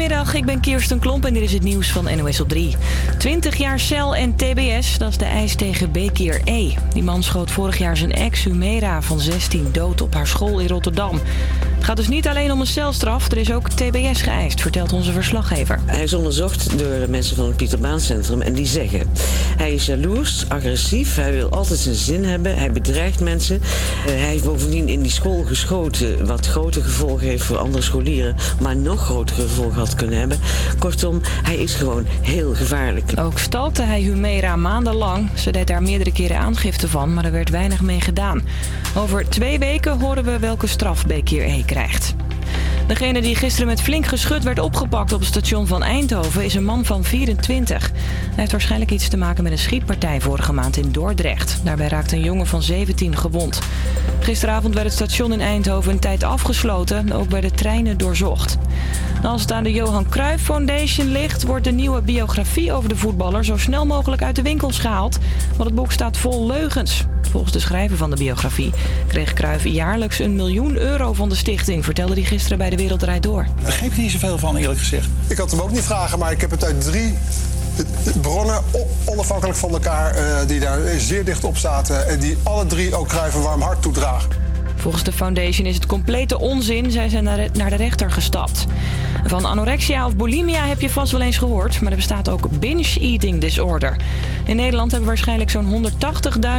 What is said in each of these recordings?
Goedemiddag, ik ben Kirsten Klomp en dit is het nieuws van NOS op 3. 20 jaar cel en TBS, dat is de eis tegen Bekir E. Die man schoot vorig jaar zijn ex Humera van 16 dood op haar school in Rotterdam. Het gaat dus niet alleen om een celstraf, er is ook TBS geëist, vertelt onze verslaggever. Hij is onderzocht door mensen van het Pieterbaancentrum en die zeggen... hij is jaloers, agressief, hij wil altijd zijn zin hebben, hij bedreigt mensen. Uh, hij heeft bovendien in die school geschoten, wat grote gevolgen heeft voor andere scholieren... maar nog grotere gevolgen had kunnen hebben. Kortom, hij is gewoon heel gevaarlijk. Ook stalkte hij Humera maandenlang. Ze deed daar meerdere keren aangifte van, maar er werd weinig mee gedaan. Over twee weken horen we welke straf Bekir E krijgt. Degene die gisteren met flink geschut werd opgepakt op het station van Eindhoven is een man van 24. Hij heeft waarschijnlijk iets te maken met een schietpartij vorige maand in Dordrecht. Daarbij raakte een jongen van 17 gewond. Gisteravond werd het station in Eindhoven een tijd afgesloten, ook bij de treinen doorzocht. Als het aan de Johan Cruijff Foundation ligt, wordt de nieuwe biografie over de voetballer zo snel mogelijk uit de winkels gehaald. Want het boek staat vol leugens. Volgens de schrijver van de biografie kreeg Cruijff jaarlijks een miljoen euro van de stichting, vertelde hij gisteren bij de Wereld Draait Door. Daar begreep ik niet zoveel van, eerlijk gezegd. Ik had hem ook niet vragen, maar ik heb het uit drie bronnen, onafhankelijk van elkaar, uh, die daar zeer dicht op zaten. En die alle drie ook Cruijff een warm hart toedragen. Volgens de foundation is het complete onzin. Zij zijn naar de rechter gestapt. Van anorexia of bulimia heb je vast wel eens gehoord, maar er bestaat ook binge eating disorder. In Nederland hebben waarschijnlijk zo'n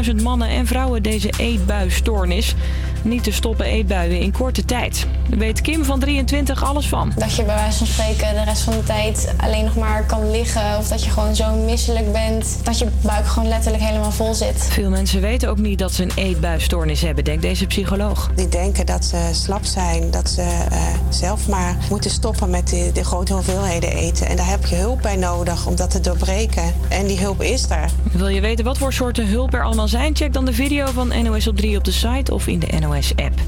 180.000 mannen en vrouwen deze eetbuisstoornis. Niet te stoppen eetbuien in korte tijd. Daar weet Kim van 23 alles van. Dat je bij wijze van spreken de rest van de tijd alleen nog maar kan liggen. Of dat je gewoon zo misselijk bent. Dat je buik gewoon letterlijk helemaal vol zit. Veel mensen weten ook niet dat ze een eetbuisstoornis hebben, denkt deze psycholoog. Die denken dat ze slap zijn. Dat ze uh, zelf maar moeten stoppen met de, de grote hoeveelheden eten. En daar heb je hulp bij nodig om dat te doorbreken. En die hulp is er. Wil je weten wat voor soorten hulp er allemaal zijn? Check dan de video van NOS op 3 op de site of in de NOS-app.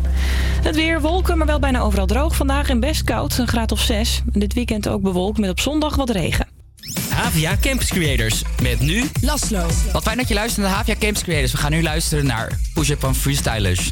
Het weer wolken, maar wel bijna overal droog. Vandaag en best koud, een graad of 6. Dit weekend ook bewolkt met op zondag wat regen. Havia Campus Creators. Met nu Laslo. Wat fijn dat je luistert naar Havia Campus Creators. We gaan nu luisteren naar Push Up van Freestylers.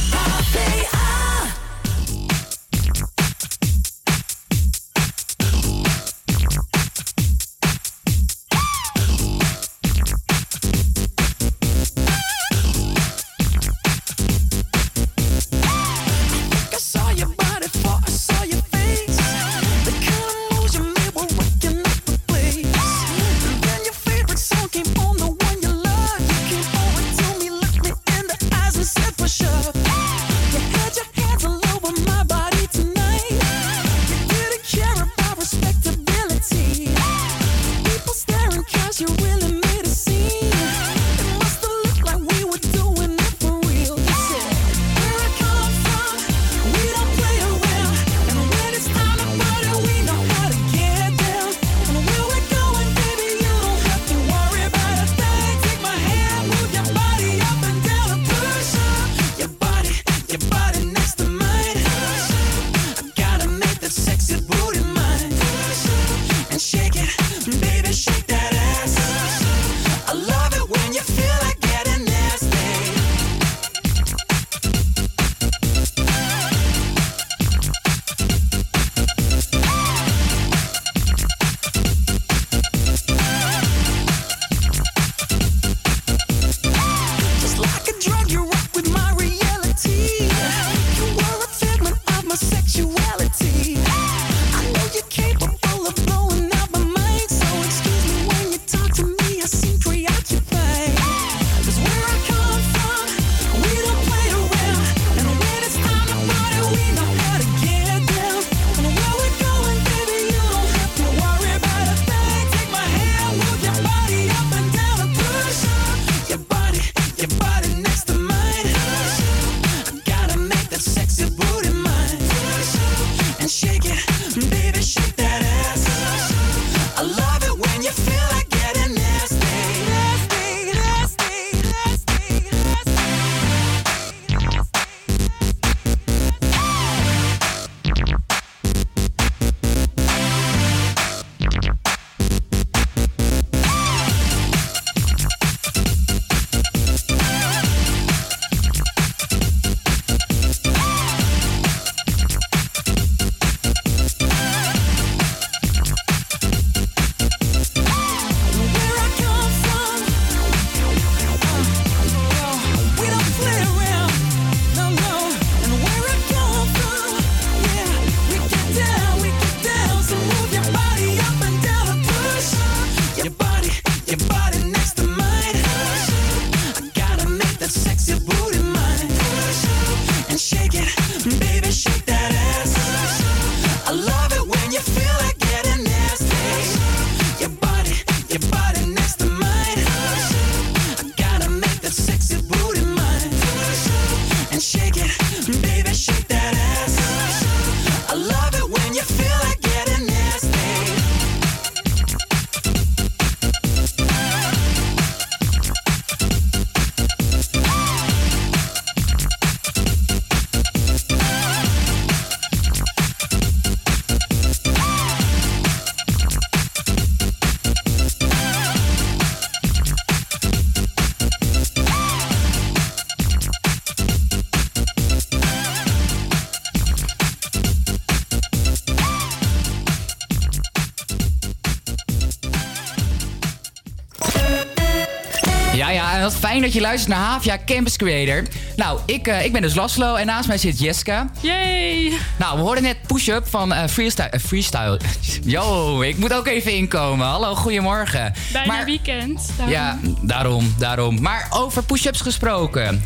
fijn dat je luistert naar Havia Campus Creator. Nou, ik, uh, ik ben dus Laszlo en naast mij zit Jessica. Yay! Nou, we hoorden net push-up van uh, Freestyle. Uh, freestyle. Yo, ik moet ook even inkomen. Hallo, goedemorgen. Bijna maar, weekend. Daarom. Ja, daarom, daarom. Maar over push-ups gesproken.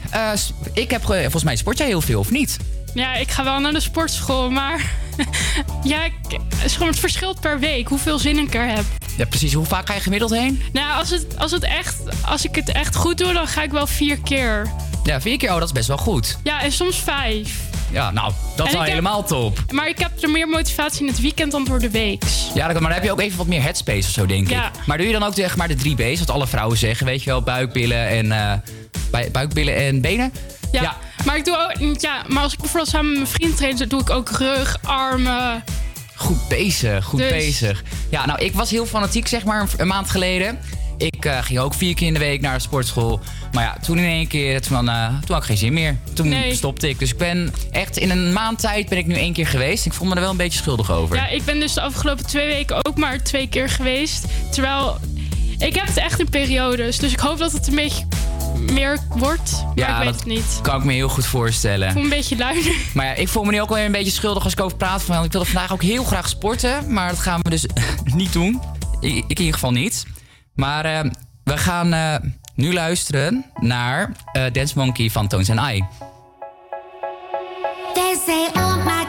ik heb, volgens mij sport jij heel veel, of niet? Ja, ik ga wel naar de sportschool, maar ja, ik, het verschilt per week hoeveel zin ik er heb. Ja, precies. Hoe vaak ga je gemiddeld heen? Nou, als, het, als, het echt, als ik het echt goed doe, dan ga ik wel vier keer. Ja, vier keer, oh, dat is best wel goed. Ja, en soms vijf. Ja, nou, dat is wel helemaal top. Maar ik heb er meer motivatie in het weekend dan door de week. Ja, maar dan heb je ook even wat meer headspace of zo, denk ik. Maar doe je dan ook zeg maar de drie B's, wat alle vrouwen zeggen, weet je wel? Buikbillen en, uh, buikbillen en benen? Ja. Maar ik doe ook, ja, maar als ik bijvoorbeeld samen met mijn vriend train, dan doe ik ook rug, armen. Goed bezig, goed dus- bezig. Ja, nou, ik was heel fanatiek, zeg maar, een maand geleden. Ik uh, ging ook vier keer in de week naar de sportschool. Maar ja, toen in één keer, toen, uh, toen had ik geen zin meer. Toen stopte ik. Dus ik ben echt in een maand tijd ben ik nu één keer geweest. Ik voel me er wel een beetje schuldig over. Ja, ik ben dus de afgelopen twee weken ook maar twee keer geweest. Terwijl ik heb het echt in periodes. Dus ik hoop dat het een beetje meer wordt. Maar ja, ik weet het niet. kan ik me heel goed voorstellen. Ik voel me een beetje luider. Maar ja, ik voel me nu ook wel een beetje schuldig als ik over praat. Van, ik wilde vandaag ook heel graag sporten. Maar dat gaan we dus niet doen. Ik, ik in ieder geval niet. Maar uh, we gaan uh, nu luisteren naar uh, Dance Monkey van Tones and I. Oh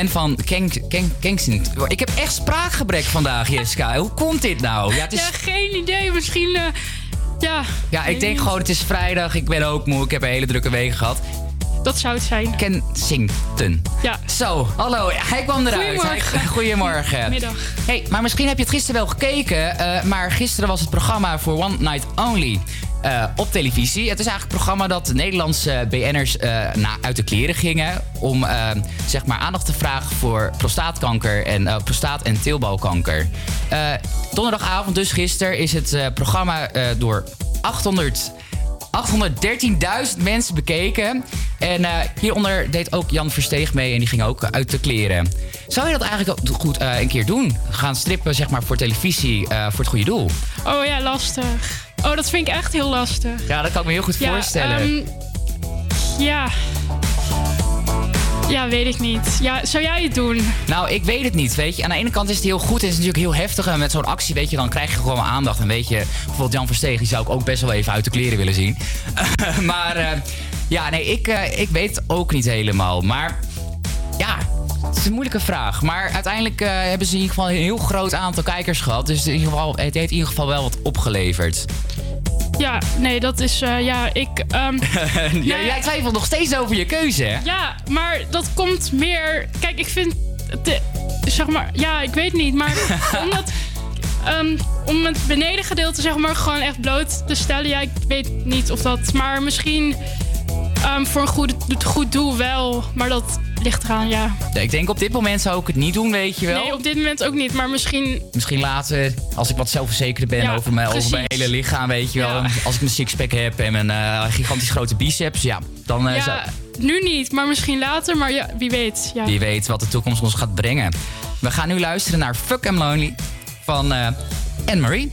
Again van Ken, Ken, Kingston. Ik heb echt spraakgebrek vandaag, Jessica. Hoe komt dit nou? Ja, het is... ja geen idee. Misschien... Uh, ja, ja, ik denk gewoon, het is vrijdag. Ik ben ook moe. Ik heb een hele drukke week gehad. Dat zou het zijn. Kensington. Ja. Zo, hallo. Hij kwam eruit. Goedemorgen. Hij, goedemorgen. Middag. Hey, maar misschien heb je het gisteren wel gekeken. Uh, maar gisteren was het programma voor One Night Only. Uh, op televisie. Het is eigenlijk een programma dat de Nederlandse BN'ers uh, na, uit de kleren gingen. Om uh, zeg maar aandacht te vragen voor prostaatkanker en prostaat- en teelbalkanker. donderdagavond, dus gisteren, is het programma door 800. 813.000 mensen bekeken. En hieronder deed ook Jan Versteeg mee en die ging ook uit de kleren. Zou je dat eigenlijk ook goed een keer doen? Gaan strippen zeg maar, voor televisie voor het goede doel? Oh ja, lastig. Oh, dat vind ik echt heel lastig. Ja, dat kan ik me heel goed ja, voorstellen. Um, ja. Ja, weet ik niet. Ja, zou jij het doen? Nou, ik weet het niet, weet je. Aan de ene kant is het heel goed. Het is natuurlijk heel heftig. En met zo'n actie, weet je, dan krijg je gewoon aandacht. En weet je, bijvoorbeeld Jan Versteeg, die zou ik ook best wel even uit de kleren willen zien. maar uh, ja, nee, ik, uh, ik weet het ook niet helemaal. Maar ja, het is een moeilijke vraag. Maar uiteindelijk uh, hebben ze in ieder geval een heel groot aantal kijkers gehad. Dus in ieder geval, het heeft in ieder geval wel wat opgeleverd. Ja, nee, dat is. Uh, ja, ik. Um, ja, nee, jij twijfelt nog steeds over je keuze, hè? Ja, maar dat komt meer. Kijk, ik vind. De, zeg maar. Ja, ik weet niet. Maar omdat. Um, om het benedengedeelte zeg maar gewoon echt bloot te stellen. Ja, ik weet niet of dat. Maar misschien um, voor een goed, goed doel wel. Maar dat ligt eraan, ja. ja. Ik denk op dit moment zou ik het niet doen, weet je wel. Nee, op dit moment ook niet, maar misschien... Misschien later, als ik wat zelfverzekerder ben ja, over, mijn, over mijn hele lichaam, weet je wel. Ja. Als ik mijn sixpack heb en mijn uh, gigantisch grote biceps, ja, dan... Uh, ja, zou... nu niet, maar misschien later, maar ja, wie weet. Ja. Wie weet wat de toekomst ons gaat brengen. We gaan nu luisteren naar Fuck I'm Lonely van uh, Anne-Marie.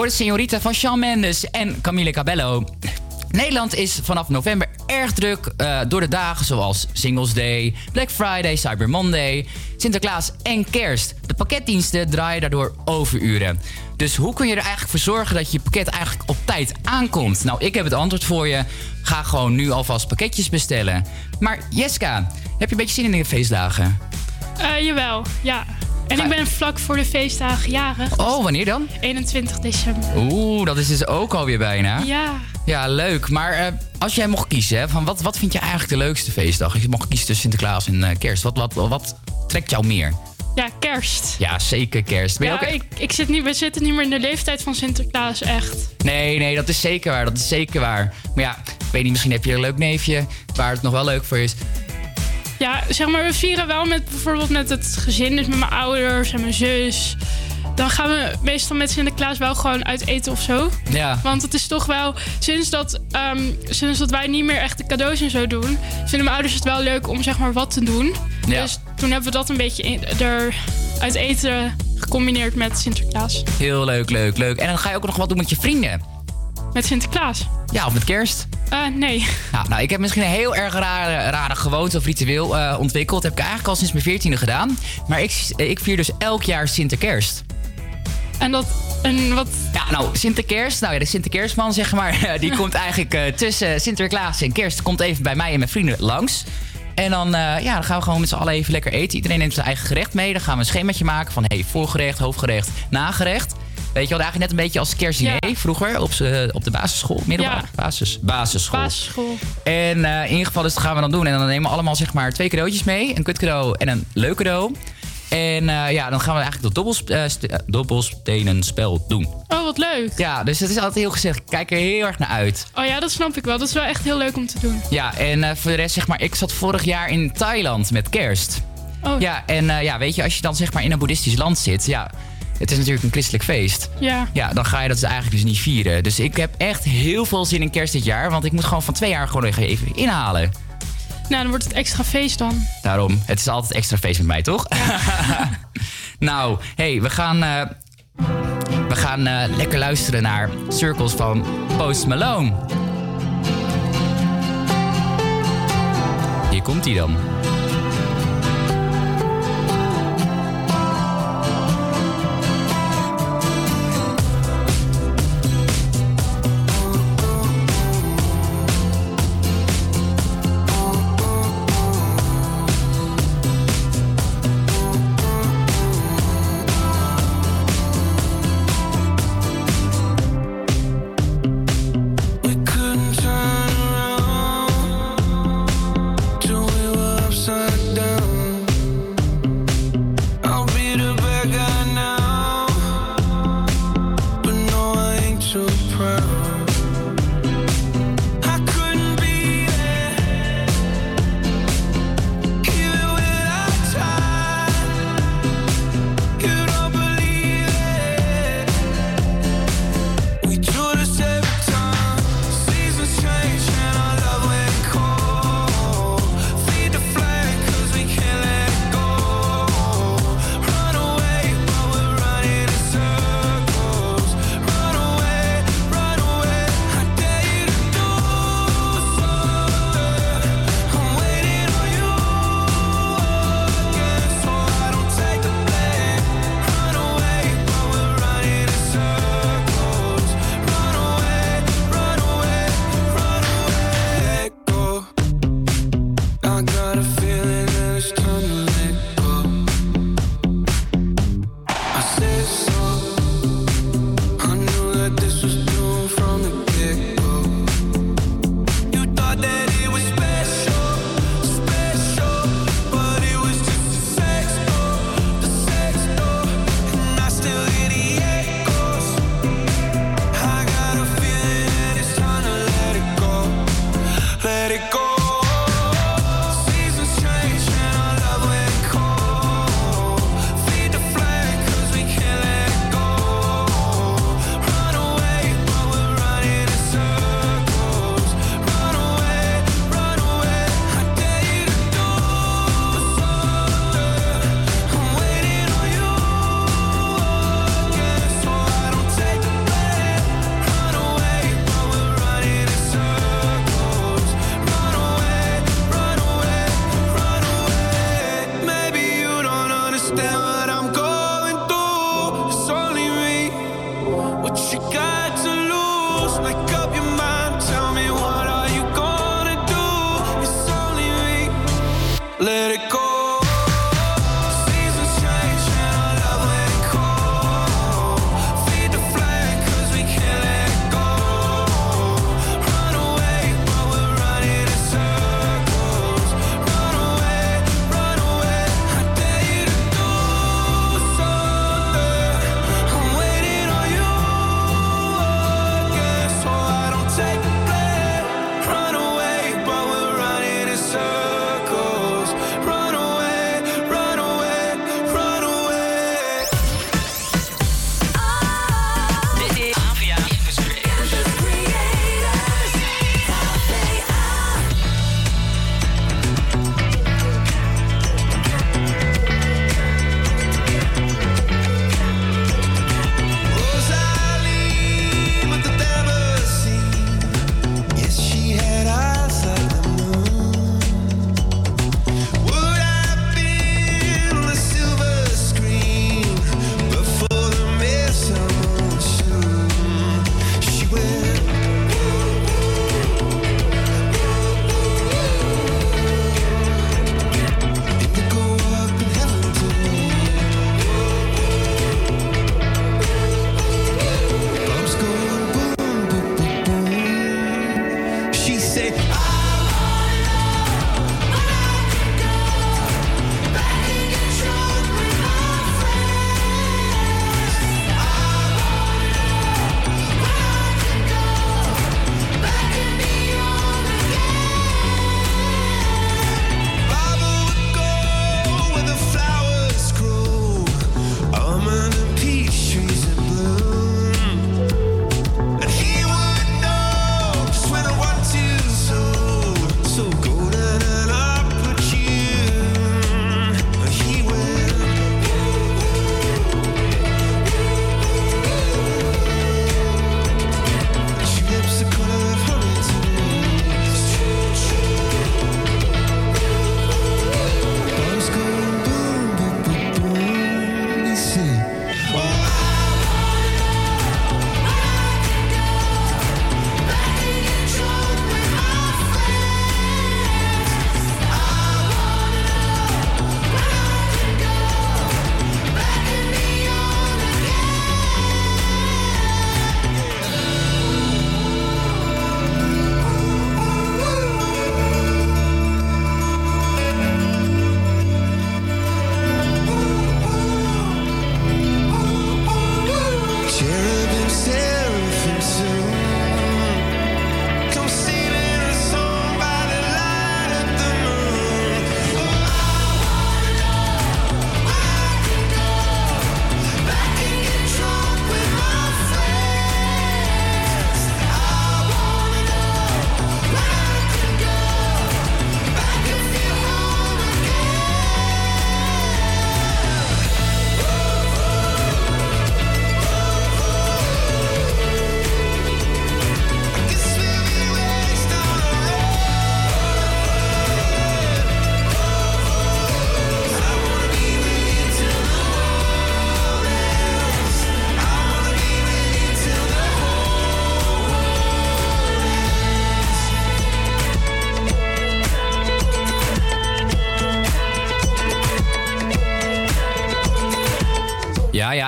Hoort Señorita van Shawn Mendes en Camille Cabello. Nederland is vanaf november erg druk uh, door de dagen zoals Singles Day, Black Friday, Cyber Monday, Sinterklaas en Kerst. De pakketdiensten draaien daardoor overuren. Dus hoe kun je er eigenlijk voor zorgen dat je pakket eigenlijk op tijd aankomt? Nou, ik heb het antwoord voor je. Ga gewoon nu alvast pakketjes bestellen. Maar Jeska, heb je een beetje zin in de feestdagen? Uh, jawel, ja. En ik ben vlak voor de feestdagen jarig. Oh, wanneer dan? 21 december. Oeh, dat is dus ook alweer bijna. Ja. Ja, leuk. Maar uh, als jij mocht kiezen, van wat, wat vind je eigenlijk de leukste feestdag? Als je mocht kiezen tussen Sinterklaas en uh, Kerst, wat, wat, wat trekt jou meer? Ja, kerst. Ja, zeker kerst. Ben ja, ook... ik, ik zit niet, we zitten niet meer in de leeftijd van Sinterklaas, echt. Nee, nee, dat is zeker waar. Dat is zeker waar. Maar ja, ik weet niet, misschien heb je een leuk neefje waar het nog wel leuk voor is. Ja, zeg maar, we vieren wel met bijvoorbeeld met het gezin, dus met mijn ouders en mijn zus. Dan gaan we meestal met Sinterklaas wel gewoon uit eten of zo. Ja. Want het is toch wel, sinds dat, um, sinds dat wij niet meer echt de cadeaus en zo doen, vinden mijn ouders het wel leuk om zeg maar wat te doen. Ja. Dus toen hebben we dat een beetje in, er uit eten gecombineerd met Sinterklaas. Heel leuk, leuk, leuk. En dan ga je ook nog wat doen met je vrienden. Met Sinterklaas? Ja, of met kerst? Uh, nee. Nou, nou, ik heb misschien een heel erg rare, rare gewoonte of ritueel uh, ontwikkeld. Dat heb ik eigenlijk al sinds mijn veertiende gedaan. Maar ik, ik vier dus elk jaar Sinterkerst. En dat... En wat... Ja, nou, Sinterkerst. Nou ja, de Sinterkerstman, zeg maar. Die komt eigenlijk uh, tussen Sinterklaas en kerst... komt even bij mij en mijn vrienden langs. En dan, uh, ja, dan gaan we gewoon met z'n allen even lekker eten. Iedereen neemt zijn eigen gerecht mee. Dan gaan we een schemaatje maken van... hey, voorgerecht, hoofdgerecht, nagerecht. Weet je wel, eigenlijk net een beetje als kerstdiner ja. vroeger op, op de basisschool. Middelbare ja. basis, basisschool. Basisschool. En uh, in ieder geval, dus dat gaan we dan doen. En dan nemen we allemaal zeg maar twee cadeautjes mee. Een kut cadeau en een leuk cadeau. En uh, ja, dan gaan we eigenlijk dat dobbels, uh, dobbelstenen spel doen. Oh, wat leuk. Ja, dus het is altijd heel gezegd. Ik kijk er heel erg naar uit. Oh ja, dat snap ik wel. Dat is wel echt heel leuk om te doen. Ja, en voor de rest zeg maar, ik zat vorig jaar in Thailand met kerst. Oh. Ja, en ja, weet je, als je dan zeg maar in een boeddhistisch land zit, ja, het is natuurlijk een christelijk feest. Ja. Ja, dan ga je dat dus eigenlijk dus niet vieren. Dus ik heb echt heel veel zin in kerst dit jaar, want ik moet gewoon van twee jaar gewoon even inhalen. Nou, dan wordt het extra feest dan. Daarom, het is altijd extra feest met mij, toch? Ja. nou, hey, we gaan, uh, we gaan uh, lekker luisteren naar Circles van Post Malone. Hier komt hij dan.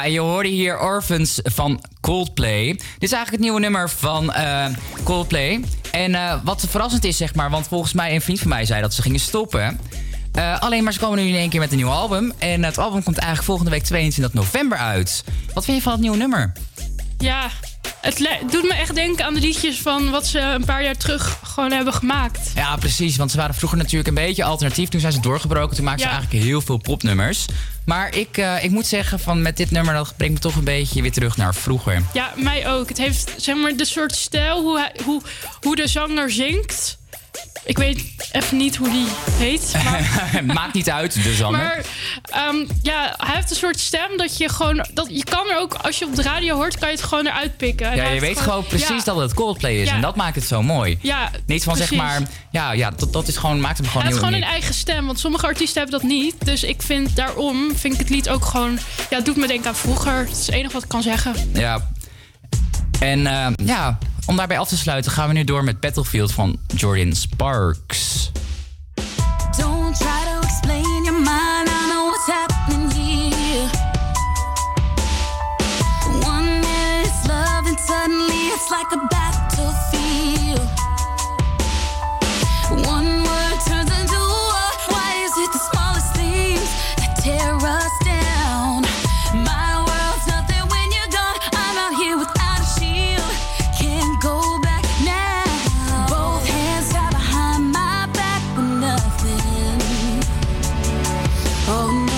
En je hoorde hier Orphans van Coldplay. Dit is eigenlijk het nieuwe nummer van eh, Coldplay. En eh, wat verrassend is, zeg maar, want volgens mij een vriend van mij zei dat ze gingen stoppen. Eh, alleen maar ze komen nu in één keer met een nieuw album. En het album komt eigenlijk volgende week 22 november uit. Wat vind je van het nieuwe nummer? Ja, het doet me echt denken aan de liedjes van wat ze een paar jaar terug gewoon hebben gemaakt. Ja, precies. Want ze waren vroeger natuurlijk een beetje alternatief. Toen zijn ze doorgebroken. Toen maakten Ja. ze eigenlijk heel veel popnummers. Maar ik, eh, ik moet zeggen, van met dit nummer, dat brengt me toch een beetje weer terug naar vroeger. Ja, mij ook. Het heeft zeg maar de soort stijl, hoe, hij, hoe, hoe de zanger zingt. Ik weet even niet hoe die heet. Maar, Maakt niet uit, de zanger. maar ehm, ja, hij heeft een soort stem dat je gewoon... Dat, je kan er ook, als je op de radio hoort, kan je het gewoon eruit pikken. En Ja, hij je heeft weet gewoon precies ja, dat het Coldplay is. Ja. En dat maakt het zo mooi. Ja, Niet van zeg maar... Ja, ja dat, dat is gewoon, maakt hem gewoon Hij heeft heel gewoon een eigen stem, want sommige artiesten hebben dat niet. Dus ik vind daarom, vind ik het lied ook gewoon... Ja, het doet me denken aan vroeger. Het is het enige wat ik kan zeggen. Ja. En eh, ja, om daarbij af te sluiten gaan we nu door met Battlefield van Jordan Sparks. Don't try to explain your mind, I know what's happening here. One minute it's love and suddenly it's like a back come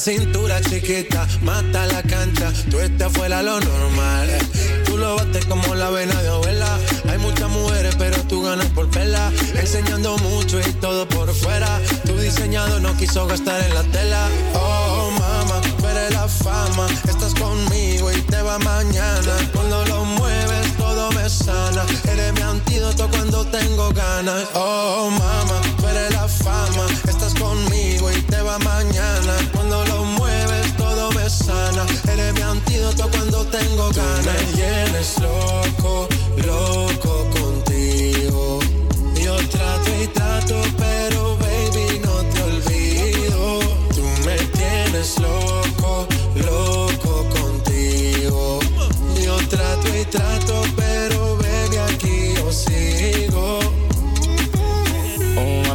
cintura chiquita, mata la cancha, tú estás fuera lo normal. Tú lo bates como la vena de abuela. Hay muchas mujeres, pero tú ganas por vela. Enseñando mucho y todo por fuera. Tu diseñado no quiso gastar en la tela. Oh, mama, tú la fama. Estás conmigo y te va mañana. Cuando lo mueves, todo me sana. Eres mi antídoto cuando tengo ganas. Oh, mama, tú la fama. Estás conmigo y te va mañana Eres mi antídoto cuando tengo ganas. Tú me tienes loco, loco contigo. Yo trato y trato, pero baby, no te olvido. Tú me tienes loco, loco contigo. Yo trato y trato,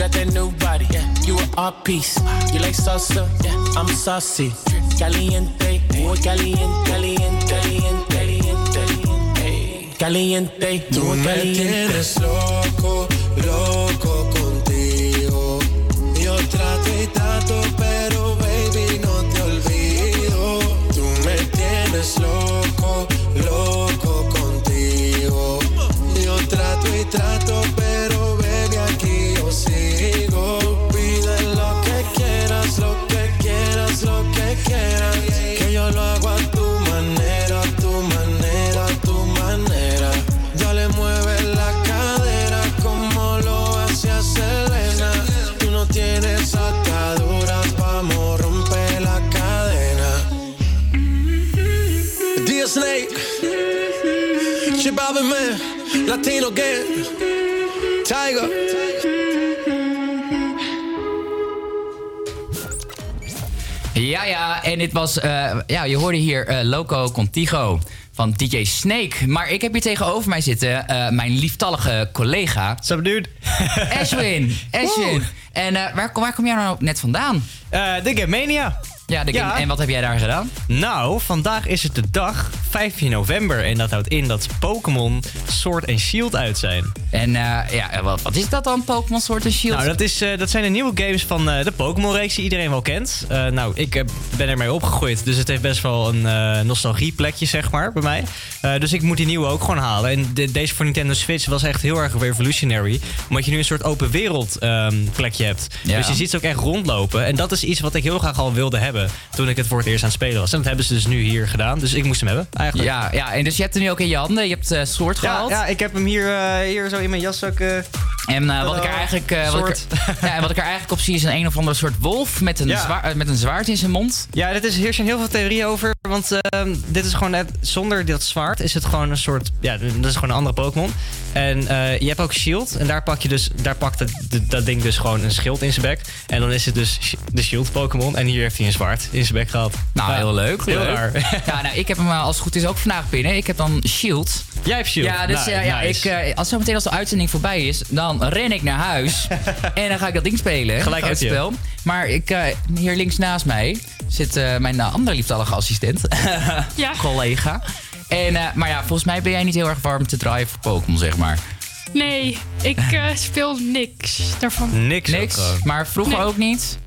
got that new body. Yeah. You an art piece. You like salsa? Yeah. I'm saucy. Caliente, muy caliente, caliente, caliente, caliente. Caliente, Tú muy caliente. me tienes loco, loco contigo. Yo trato y trato, pero baby no te olvido. Tú me tienes loco, loco contigo. Yo trato y trato. Latino Gang, Tiger. Ja, ja, en dit was, eh, ja, je hoorde hier eh, Loco Contigo van DJ Snake. Maar ik heb hier tegenover mij zitten eh, mijn lieftallige collega. Sup, dude? Ashwin, Ashwin. En eh, waar, waar kom jij nou net vandaan? de Game Mania. Ja, de game, en wat heb jij daar gedaan? Nou, vandaag is het de dag, 15 november. En dat houdt in dat Pokémon Sword and Shield uit zijn. En eh, ja, wat, wat is dat dan, Pokémon Sword and Shield? Nou, dat, is, eh, dat zijn de nieuwe games van eh, de Pokémon-reeks die iedereen wel kent. Nou, ik ben ermee opgegroeid, dus het heeft best wel een nostalgieplekje, zeg maar, bij mij. Dus ik moet die nieuwe ook gewoon halen. En de- deze voor Nintendo Switch was echt heel erg revolutionary. Omdat je nu een soort open wereld ehm, plekje hebt. Ja. Dus je ziet ze ook echt rondlopen. En dat is iets wat ik heel graag al wilde hebben toen ik het voor het eerst aan het spelen was. En dat hebben ze dus nu hier gedaan. Dus ik moest hem hebben, eigenlijk. Ja, ja, en dus je hebt hem nu ook in je handen. Je hebt Sword Ja, gehaald. ja, ik heb hem hier, eh, hier zo in mijn jaszak. eh, En wat ik er eigenlijk, wat, ik Soort. ja, en wat ik er eigenlijk op zie is een een of andere soort wolf met een, Ja. zwaar, met een zwaard in zijn mond. Ja, dit is, hier zijn heel veel theorieën over. Want ehm, dit is gewoon net, zonder dat zwaard is het gewoon een soort. Ja, dat is gewoon een andere Pokémon. En je hebt ook Shield. En daar pak je dus, daar pakt het, dat ding dus gewoon een schild in zijn bek. En dan is het dus de Shield Pokémon. En hier heeft hij een zwaard in zijn bek gehad. Nou, heel leuk. Heel leuk. Ja, nou, ik heb hem als het goed is ook vandaag binnen. Ik heb dan Shield. Jij hebt Shield. Ja, dus Nou, ja, nice. ik, eh, als zometeen als de uitzending voorbij is, dan ren ik naar huis. en dan ga ik dat ding spelen. Gelijk je. spel. Maar ik, eh, hier links naast mij zit eh, mijn andere lieftallige assistent. Ja. Collega. En, eh, maar ja, volgens mij ben jij niet heel erg warm te draaien voor Pokémon, zeg maar. Nee, ik eh, speel niks daarvan. Niks. Niks. ook gewoon. Maar vroeger Nee. ook niet?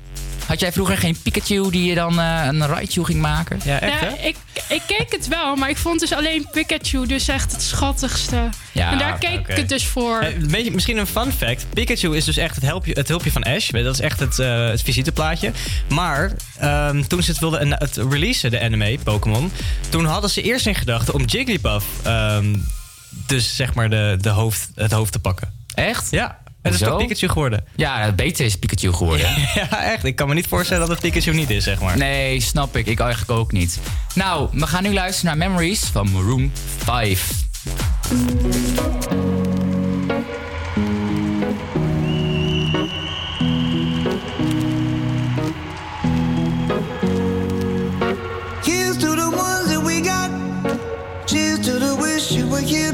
Had jij vroeger geen Pikachu die je dan eh, een Raichu ging maken? Ja, echt Ja, hè? ik, ik keek het wel, maar ik vond dus alleen Pikachu dus echt het schattigste. Ja, en daar keek ik het dus voor. Eh, een beetje, misschien een fun fact. Pikachu is dus echt het, helpje, het hulpje van Ash. Dat is echt het, eh, het visiteplaatje. Maar ehm, toen ze het wilden en het releasen, de anime, Pokémon... toen hadden ze eerst in gedachten om Jigglypuff... ehm, dus zeg maar de, de hoofd, het hoofd te pakken. Echt? Ja, het is toch Pikachu geworden. Ja, beter is Pikachu geworden. ja, echt. Ik kan me niet voorstellen dat het Pikachu niet is, zeg maar. Nee, snap ik. Ik eigenlijk ook niet. Nou, we gaan nu luisteren naar Memories van Maroon 5.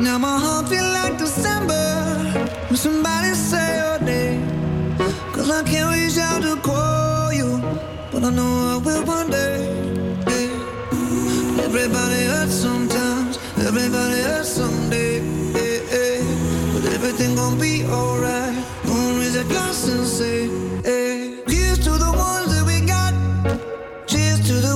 Now my heart feel like December when somebody say your name. Cause I can't reach out to call you, but I know I will one day. Everybody hurts sometimes, everybody hurts someday. But everything gon' be alright. Gonna raise a glass and say, hey. To the ones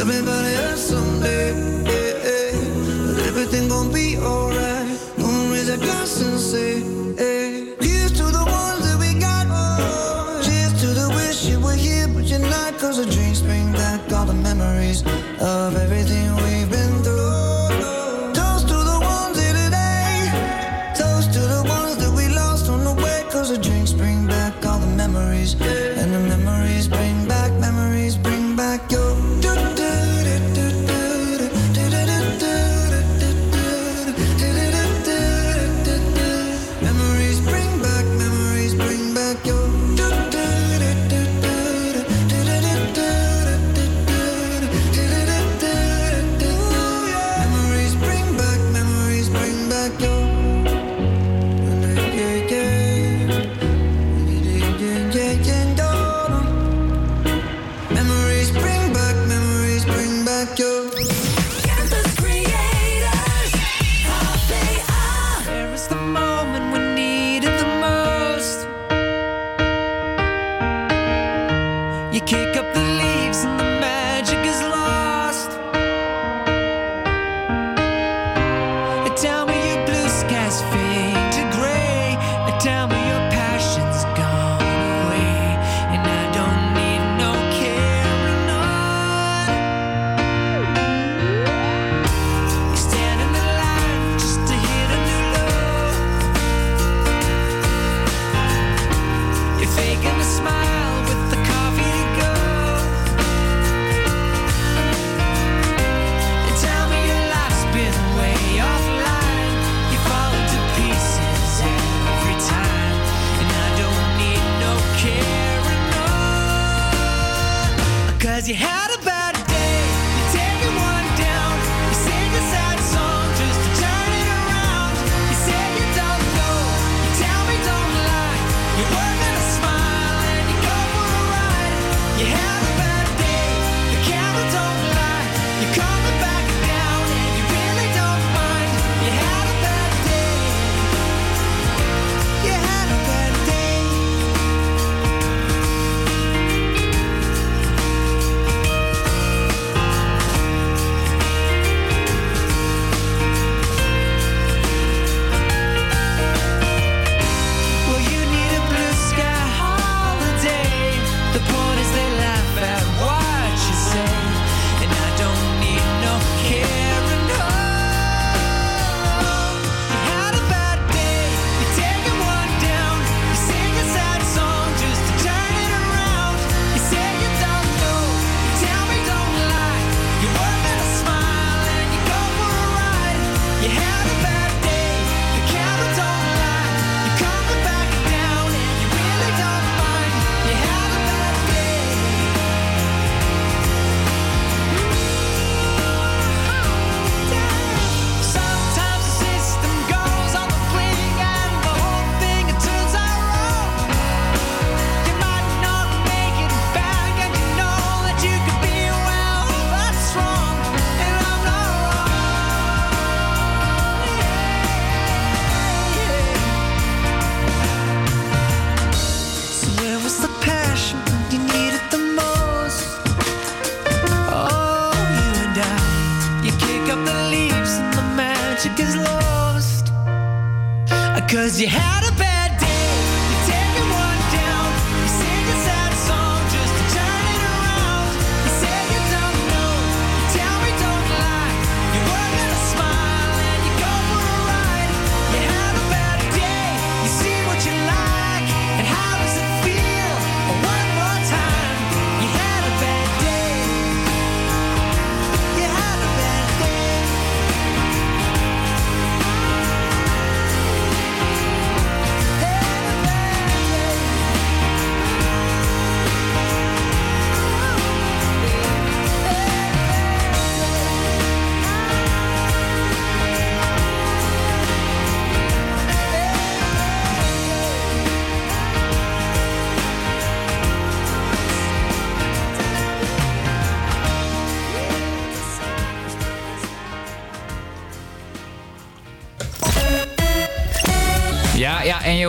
Everybody hurts someday, hey, hey. but everything gon' be alright. Gonna raise a glass and say, hey. Here's to the ones that we got. Oh, cheers to the wish you were here, but you're not. Cause the drinks bring back all the memories of everything we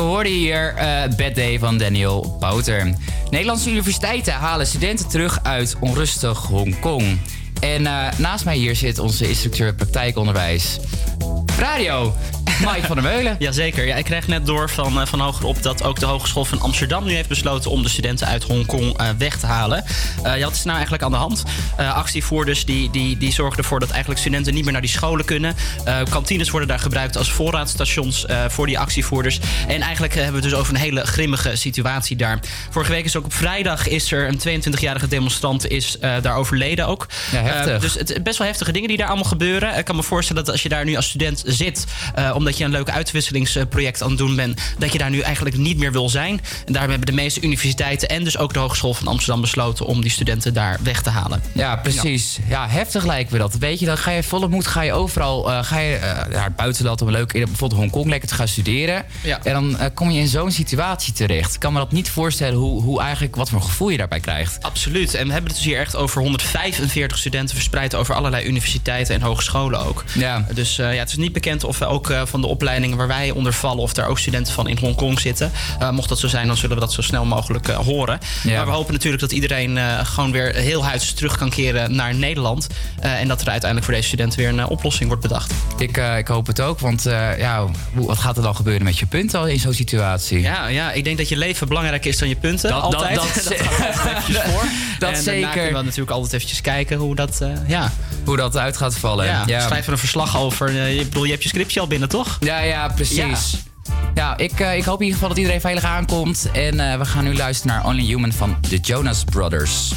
Je hoorde hier eh Bad Day van Daniel Bouter. Nederlandse universiteiten halen studenten terug uit onrustig Hongkong. En eh, naast mij hier zit onze instructeur praktijkonderwijs. Radio, Mike van der Meulen. Jazeker. Ja, ik kreeg net door van, eh, van hogerop dat ook de Hogeschool van Amsterdam nu heeft besloten om de studenten uit Hongkong eh, weg te halen. Eh, ja, wat is nou eigenlijk aan de hand? Actievoerders die, die, die zorgen ervoor dat eigenlijk studenten niet meer naar die scholen kunnen. Kantines worden daar gebruikt als voorraadstations voor die actievoerders. En eigenlijk hebben we het dus over een hele grimmige situatie daar. Vorige week is ook op vrijdag is er een 22-jarige demonstrant is, daar overleden ook. Ja, heftig. Dus het best wel heftige dingen die daar allemaal gebeuren. Ik kan me voorstellen dat als je daar nu als student zit, eh, omdat je een leuk uitwisselingsproject aan het doen bent, dat je daar nu eigenlijk niet meer wil zijn. En daarom hebben de meeste universiteiten en dus ook de Hogeschool van Amsterdam besloten om die studenten daar weg te halen. Ja, precies. Ja, heftig lijkt me dat. Weet je, dan ga je volle moed, ga je overal, eh, ga je eh, naar het buitenland om leuk, in bijvoorbeeld Hongkong lekker te gaan studeren. Ja. En dan eh, kom je in zo'n situatie terecht. Ik kan me dat niet voorstellen hoe, hoe eigenlijk, wat voor gevoel je daarbij krijgt. Absoluut. En we hebben het dus hier echt over 145 studenten verspreid over allerlei universiteiten en hogescholen ook. Ja. Dus ja, het is niet bekend of we ook eh, van de opleidingen waar wij onder vallen, of daar ook studenten van in Hongkong zitten. Eh, mocht dat zo zijn, dan zullen we dat zo snel mogelijk eh, horen. Ja. Maar we hopen natuurlijk dat iedereen eh, gewoon weer heel huids terug kan keren naar Nederland. En dat er uiteindelijk voor deze studenten weer een oplossing wordt bedacht. Ik, ik hoop het ook, want ja, wat gaat er dan gebeuren met je punten al in zo'n situatie? Ja, ja, ik denk dat je leven belangrijker is dan je punten. Dat- dat- altijd. dat- gaat altijd eventjes voor. Dat en zeker. kunnen we natuurlijk altijd eventjes kijken hoe dat, ja. Hoe dat uit gaat vallen. Ja, schrijf er een verslag over. Ik bedoel, je hebt je scriptje al binnen, toch? Ja, ja, precies. Ja, ik, eh, ik hoop in ieder geval dat iedereen veilig aankomt. En eh, we gaan nu luisteren naar Only Human van de Jonas Brothers.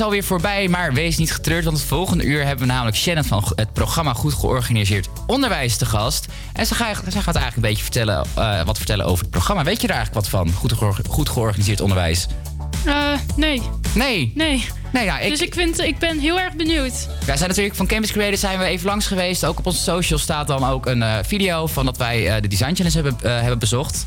is alweer voorbij, maar wees niet getreurd, want het volgende uur hebben we namelijk Shannon van het programma Goed Georganiseerd Onderwijs te gast. En ze, gaat, ze gaat eigenlijk een beetje vertellen, eh, wat vertellen over het programma. Weet je er eigenlijk wat van, Goed, goed Georganiseerd Onderwijs? Eh, nee. Nee? Nee. Nee, ja, ik... Dus ik, vind, ik ben heel erg benieuwd. Wij zijn natuurlijk van Campus Creators zijn we even langs geweest. Ook op onze social staat dan ook een eh, video van dat wij de Design Challenge hebben, hebben bezocht.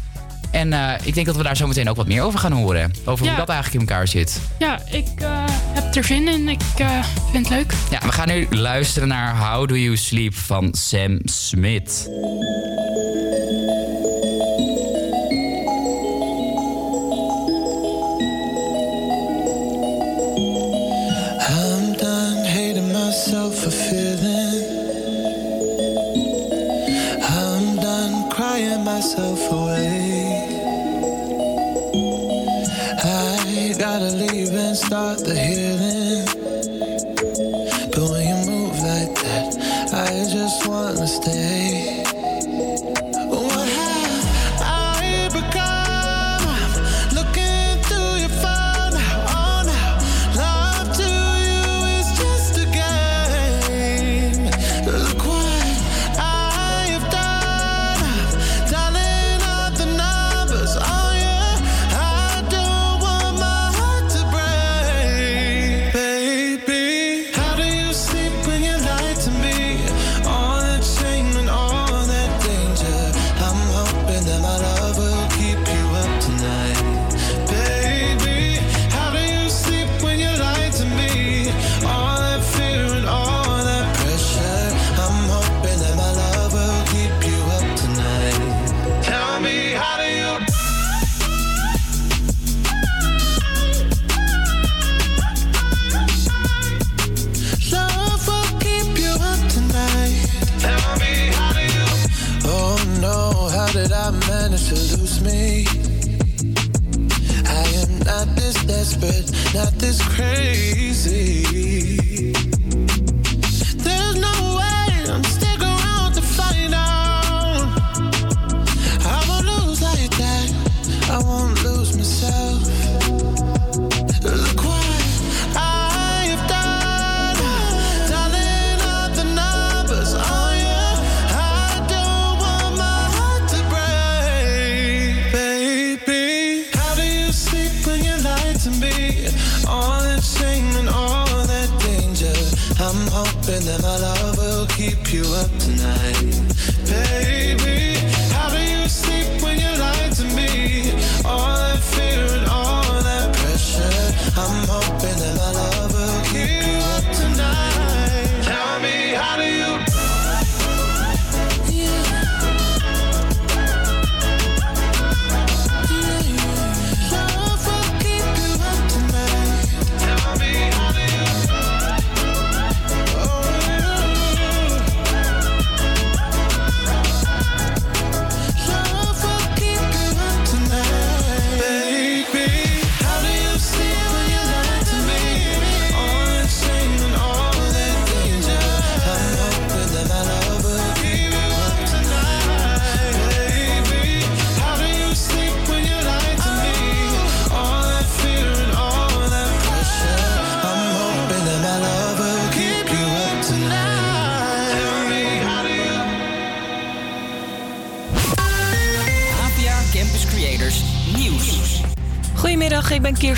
En eh, ik denk dat we daar zo meteen ook wat meer over gaan horen. Over hoe dat eigenlijk in elkaar zit. Ja, ik uh, heb er zin in. Ik eh, vind het leuk. Ja, we gaan nu luisteren naar How Do You Sleep van Sam Smith. start the hill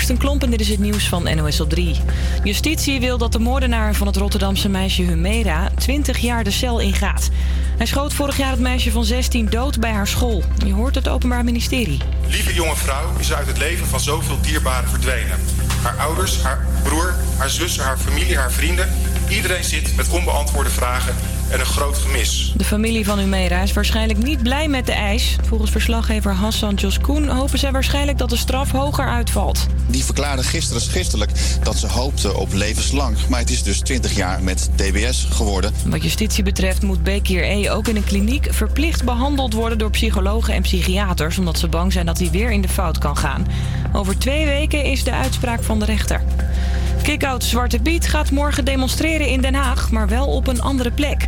Kirsten Klomp en dit is het nieuws van NOS op 3. Justitie wil dat de moordenaar van het Rotterdamse meisje Humera 20 jaar de cel ingaat. Hij schoot vorig jaar het meisje van 16 dood bij haar school. Je hoort het Openbaar Ministerie. Lieve jonge vrouw is uit het leven van zoveel dierbaren verdwenen. Haar ouders, haar broer, haar zussen, haar familie, haar vrienden. Iedereen zit met onbeantwoorde vragen en een groot gemis. De familie van Humera is waarschijnlijk niet blij met de eis. Volgens verslaggever Hassan Joskoen hopen zij waarschijnlijk dat de straf hoger uitvalt. Die verklaarde gisteren schriftelijk dat ze hoopte op levenslang. Maar het is dus 20 jaar met DBS geworden. Wat justitie betreft moet Bekir E. ook in een kliniek verplicht behandeld worden door psychologen en psychiaters, omdat ze bang zijn dat hij weer in de fout kan gaan. Over twee weken is de uitspraak van de rechter. Kick-out Zwarte Piet gaat morgen demonstreren in Den Haag, maar wel op een andere plek.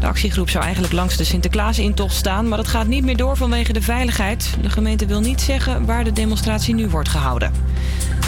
De actiegroep zou eigenlijk langs de Sinterklaas-intocht staan, maar dat gaat niet meer door vanwege de veiligheid. De gemeente wil niet zeggen waar de demonstratie nu wordt gehouden.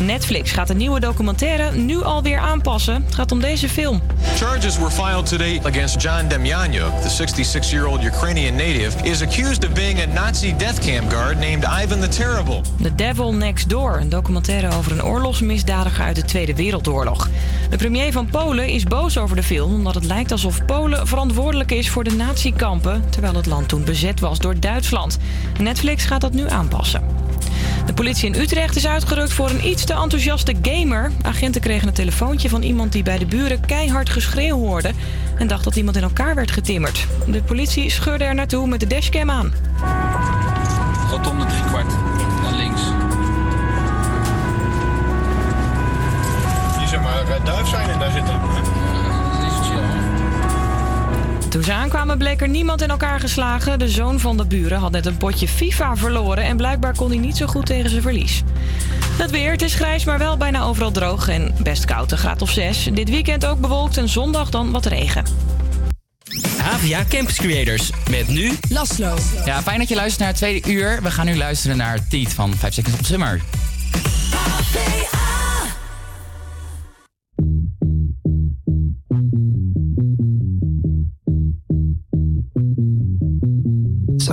Netflix gaat een nieuwe documentaire nu alweer aanpassen. Het gaat om deze film. Charges were filed today against John Demyanov, the 66-year-old Ukrainian native, is accused of being a Nazi death camp guard named Ivan the Terrible. The Devil Next Door, een documentaire over een oorlogsmisdadiger uit de Tweede Wereldoorlog. De premier van Polen is boos over de film omdat het lijkt alsof Polen verantwoordelijk is voor de natiekampen, terwijl het land toen bezet was door Duitsland. Netflix gaat dat nu aanpassen. De politie in Utrecht is uitgerukt voor een iets te enthousiaste gamer. Agenten kregen een telefoontje van iemand die bij de buren keihard geschreeuw hoorde en dacht dat iemand in elkaar werd getimmerd. De politie scheurde er naartoe met de dashcam aan. Rotonde driekwart. Naar links. Hier zeg maar eh, duif zijn en daar zitten. Toen ze aankwamen bleek er niemand in elkaar geslagen. De zoon van de buren had net een potje FIFA verloren en blijkbaar kon hij niet zo goed tegen zijn verlies. Het weer, het is grijs, maar wel bijna overal droog en best koud, een graad of 6. Dit weekend ook bewolkt en zondag dan wat regen. Havia Campus Creators. Met nu Laslo. Ja, fijn dat je luistert naar het tweede uur. We gaan nu luisteren naar Tiet van 5 Seconds of Summer.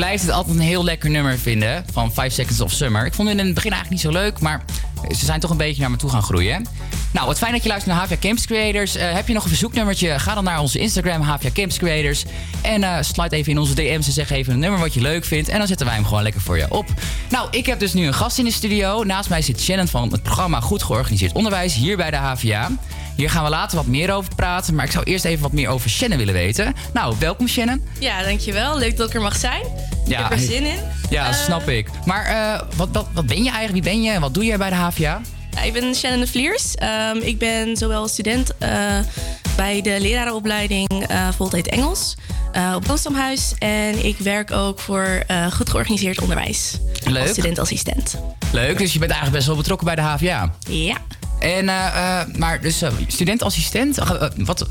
Ja, en ik blijf het altijd een heel lekker nummer vinden van 5 Seconds of Summer. Ik vond het in het begin eigenlijk niet zo leuk, maar ze zijn toch een beetje naar me toe gaan groeien. Nou, wat fijn dat je luistert naar Havia Camps Creators. Eh, heb je nog een verzoeknummertje? Ga dan naar onze Instagram, Havia Camps Creators. En eh sluit even in onze DM's en zeg even een nummer wat je leuk vindt. En dan zetten wij hem gewoon lekker voor je op. Nou, ik heb dus nu een gast in de studio. Naast mij zit Shannon van het programma Goed Georganiseerd Onderwijs hier bij de HVA. Hier gaan we later wat meer over praten, maar ik zou eerst even wat meer over Shannon willen weten. Nou, welkom Shannon. Ja, dankjewel. Leuk dat ik er mag zijn. Ik heb er zin in. Ja, Eh, snap ik. Maar eh, wat, wat, wat ben je eigenlijk? Wie ben je en wat doe jij bij de HVA? ja, ik ben Shannon de Vliers. Ehm, ik ben zowel student eh, bij de lerarenopleiding eh Voltijd Engels eh, op Amsterdamhuis. En ik werk ook voor eh, goed georganiseerd onderwijs. Leuk. Als student-assistent. Leuk, dus je bent eigenlijk best wel betrokken bij de HVA. Ja. En, eh, eh, maar dus studentassistent, wat,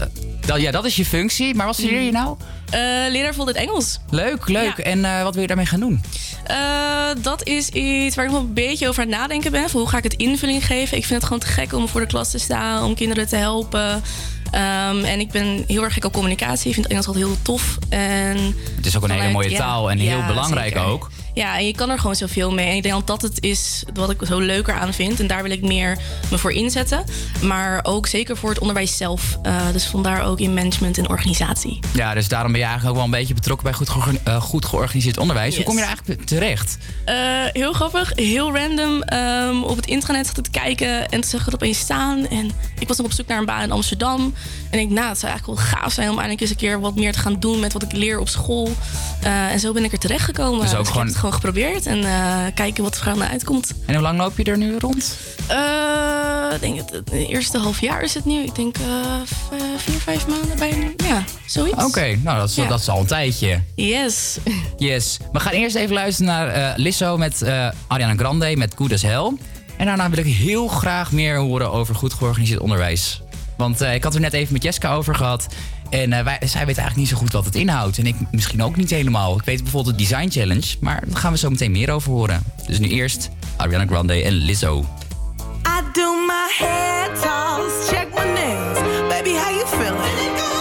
dat, ja, dat is je functie. Maar wat studeer je nou? Uh, leraar Voltijd Engels. Leuk, leuk. Ja. En uh, wat wil je daarmee gaan doen? Uh, dat is iets waar ik nog een beetje over aan het nadenken ben. Voor hoe ga ik het invulling geven? Ik vind het gewoon te gek om voor de klas te staan, om kinderen te helpen. Um, en ik ben heel erg gek op communicatie. Ik vind Engels altijd heel tof. En het is ook een hele mooie ja, taal en ja, heel belangrijk zeker. ook. Ja, en je kan er gewoon zoveel mee. En ik denk dat dat het is wat ik zo leuker aan vind. En daar wil ik meer me voor inzetten. Maar ook zeker voor het onderwijs zelf. Uh, dus vandaar ook in management en organisatie. Ja, dus daarom ben je eigenlijk ook wel een beetje betrokken bij goed, uh, goed georganiseerd onderwijs. Yes. Hoe kom je er eigenlijk terecht? Uh, heel grappig, heel random. Um, op het internet zat te kijken en toen zag ik het opeens staan. En ik was nog op zoek naar een baan in Amsterdam. En ik, nou, het zou eigenlijk wel gaaf zijn om eindelijk eens een keer wat meer te gaan doen met wat ik leer op school. En zo ben ik er terecht gekomen. Dus ook dus gewoon... gewoon geprobeerd en uh, kijken wat er van uitkomt. En hoe lang loop je er nu rond? Uh, ik denk het, het eerste half jaar is het nu. Ik denk uh, vier, vijf maanden bij. Ja, zoiets. Oké, okay, nou dat is, ja. dat is al een tijdje. Yes. Yes. We gaan eerst even luisteren naar Lisso met Ariana Grande met Good as Hell. En daarna wil ik heel graag meer horen over goed georganiseerd onderwijs. Want ik had er net even met Jessica over gehad. En uh, wij, zij weet eigenlijk niet zo goed wat het inhoudt. En ik misschien ook niet helemaal. Ik weet bijvoorbeeld de Design Challenge. Maar daar gaan we zo meteen meer over horen. Dus nu eerst Ariana Grande en Lizzo. I do my toss, check. Baby, how you feeling?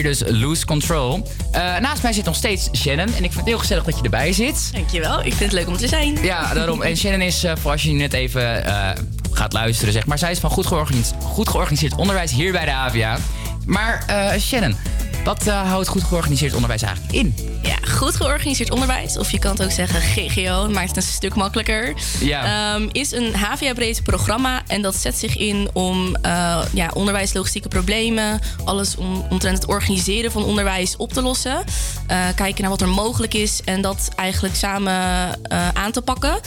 Hier dus Lose Control. Eh, naast mij zit nog steeds Shannon. En ik vind het heel gezellig dat je erbij zit. Dankjewel, ik vind het leuk om te zijn. Ja, daarom. En Shannon is, eh, voor als je net even eh, gaat luisteren, zeg maar. Zij is van goed georganiseerd, goed georganiseerd onderwijs hier bij de AVA. Maar Shannon, wat houdt goed georganiseerd onderwijs eigenlijk in? Goed georganiseerd onderwijs, of je kan het ook zeggen GGO, maakt het een stuk makkelijker. Ja. Ehm, is een HVA-breed programma en dat zet zich in om uh, ja, onderwijslogistieke problemen, alles om, omtrent het organiseren van onderwijs op te lossen. Uh, kijken naar wat er mogelijk is en dat eigenlijk samen uh, aan te pakken.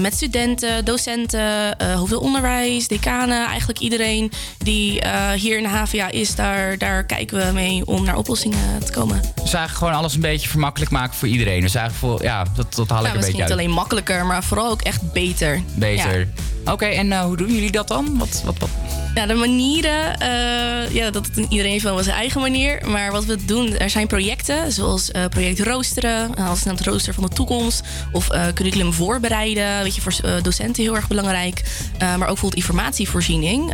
Met studenten, docenten, hoeveel onderwijs, decanen, eigenlijk iedereen die hier in de HVA is, daar, daar kijken we mee om naar oplossingen te komen. Eigenlijk gewoon alles een beetje vermakkelijk maken voor iedereen. Dus eigenlijk voor, ja, dat, dat haal ik een beetje uit. Misschien niet alleen makkelijker, maar vooral ook echt beter. Beter. Ja. Oké, en uh, hoe doen jullie dat dan? Wat, wat, wat? Ja, de manieren, uh, ja, dat iedereen heeft wel zijn eigen manier. Maar wat we doen, er zijn projecten, zoals uh, project Roosteren, als het rooster van de toekomst. Of curriculum voorbereiden, weet je, voor docenten heel erg belangrijk. maar ook bijvoorbeeld informatievoorziening,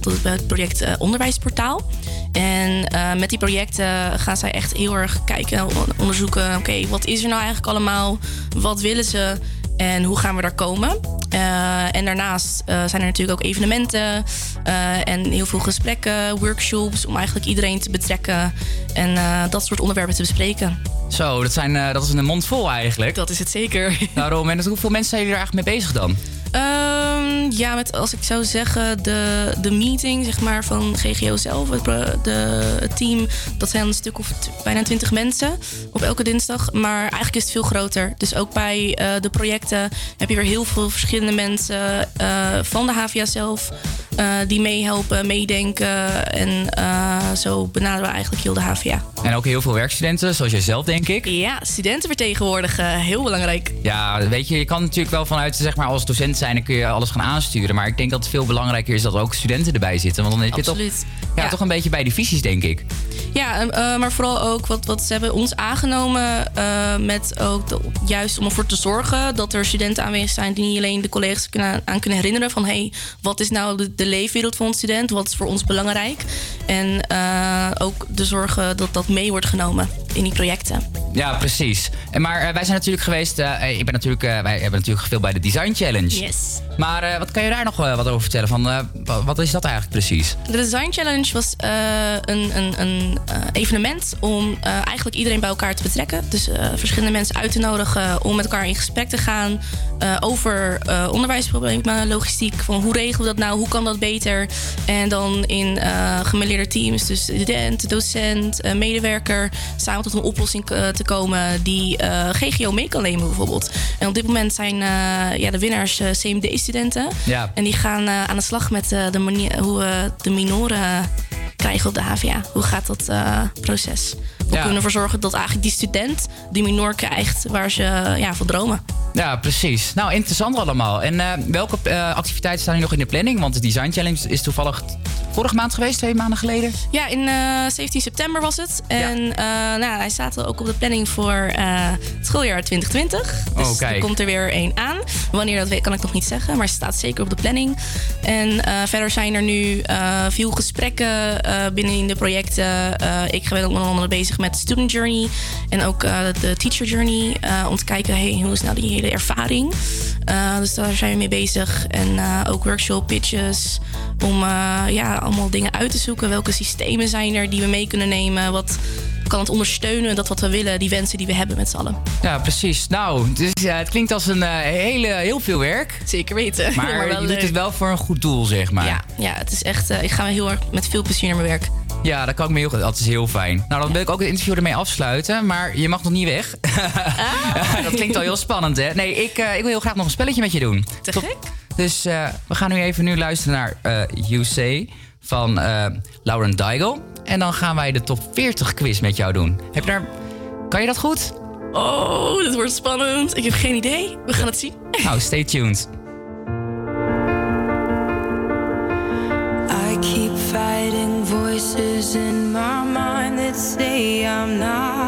dat is het project Onderwijsportaal. En met die projecten gaan zij echt heel erg kijken, onderzoeken, oké, wat is er nou eigenlijk allemaal? Wat willen ze? En hoe gaan we daar komen? Uh, en daarnaast uh, zijn er natuurlijk ook evenementen uh, en heel veel gesprekken, workshops om eigenlijk iedereen te betrekken en dat soort onderwerpen te bespreken. Zo, dat, zijn, dat is een mond vol eigenlijk. Dat is het zeker. Daarom, en hoeveel mensen zijn jullie er eigenlijk mee bezig dan? Um, ja, met als ik zou zeggen, de, de meeting zeg maar, van GGO zelf, het, de, het team, dat zijn een stuk of bijna twintig mensen op elke dinsdag. Maar eigenlijk is het veel groter. Dus ook bij uh, de projecten heb je weer heel veel verschillende mensen uh, van de HVA zelf uh, die meehelpen, meedenken. En zo benaderen we eigenlijk heel de HVA. En ook heel veel werkstudenten, zoals jij zelf, denk ik. Ja, studenten vertegenwoordigen, heel belangrijk. Ja, weet je, je kan natuurlijk wel vanuit, zeg maar, als docent zijn, dan kun je alles gaan aansturen. Maar ik denk dat het veel belangrijker is dat er ook studenten erbij zitten. Want dan heb je toch, ja, ja, toch een beetje bij de visies, denk ik. Ja, eh, maar vooral ook wat, wat ze hebben ons aangenomen. eh, met ook de- juist om ervoor te zorgen dat er studenten aanwezig zijn die niet alleen de collega's kunnen, aan kunnen herinneren van hey, wat is nou de, de leefwereld van een student? Wat is voor ons belangrijk? En eh, ook de zorgen dat dat mee wordt genomen in die projecten. Ja, precies. En maar wij zijn natuurlijk geweest. ik ben natuurlijk, wij hebben natuurlijk gefilmd bij de Design Challenge. Yes. Maar eh, wat kan je daar nog eh, wat over vertellen? Van, eh, wa- wat is dat eigenlijk precies? De Design Challenge was een, een, een evenement om eigenlijk iedereen bij elkaar te betrekken. Dus verschillende mensen uit te nodigen om met elkaar in gesprek te gaan over onderwijsproblemen, logistiek. Van hoe regelen we dat nou? Hoe kan dat beter? En dan in gemêleerde teams, dus student, docent, medewerker, samen tot een oplossing te komen die GGO mee kan nemen bijvoorbeeld. En op dit moment zijn ja, de winnaars CMD-studenten. Ja. En die gaan eh, aan de slag met eh, de manier hoe we de minoren krijgen op de HVA. Hoe gaat dat eh, proces? We Ja. kunnen ervoor zorgen dat eigenlijk die student die minor krijgt waar ze ja, van dromen. Ja, precies. Nou, interessant allemaal. En eh, welke eh, activiteiten staan hier nog in de planning? Want de Design Challenge is toevallig vorige maand geweest, twee maanden geleden. Ja, in eh 17 september was het. En nou, hij staat ook op de planning voor het schooljaar 2020. Dus Oh, er komt er weer één aan. Wanneer dat weet, kan ik nog niet zeggen. Maar het staat zeker op de planning. En verder zijn er nu veel gesprekken binnen in de projecten. Eh, ik ben ook onder andere bezig met Student Journey. En ook eh, de Teacher Journey. eh, om te kijken, hey, hoe is nou die hele ervaring? Eh, dus daar zijn we mee bezig. En eh, ook workshop pitches. Om eh, ja, allemaal dingen uit te zoeken. Welke systemen zijn er die we mee kunnen nemen? Wat kan het ondersteunen? Dat wat we willen, die wensen die we hebben met z'n allen. Ja, precies. Nou, dus, het klinkt als een eh, hele, heel veel werk. Zeker weten. Maar, Maar je doet het wel voor een goed doel, zeg maar. Ja, ja, het is echt. eh, ik ga heel erg met veel plezier naar Ja, dat kan ik me heel goed. Dat is heel fijn. Nou, dan wil ik ook het interview ermee afsluiten. Maar je mag nog niet weg. Ah. dat klinkt al heel spannend, hè? Nee, ik, eh, ik wil heel graag nog een spelletje met je doen. Te gek. Dus eh, we gaan nu even nu luisteren naar eh You Say van eh, Lauren Daigle. En dan gaan wij de top 40 quiz met jou doen. Heb je daar... Kan je dat goed? Oh, dit wordt spannend. Ik heb geen idee. We gaan het zien. Nou, stay tuned. Voices in my mind that say I'm not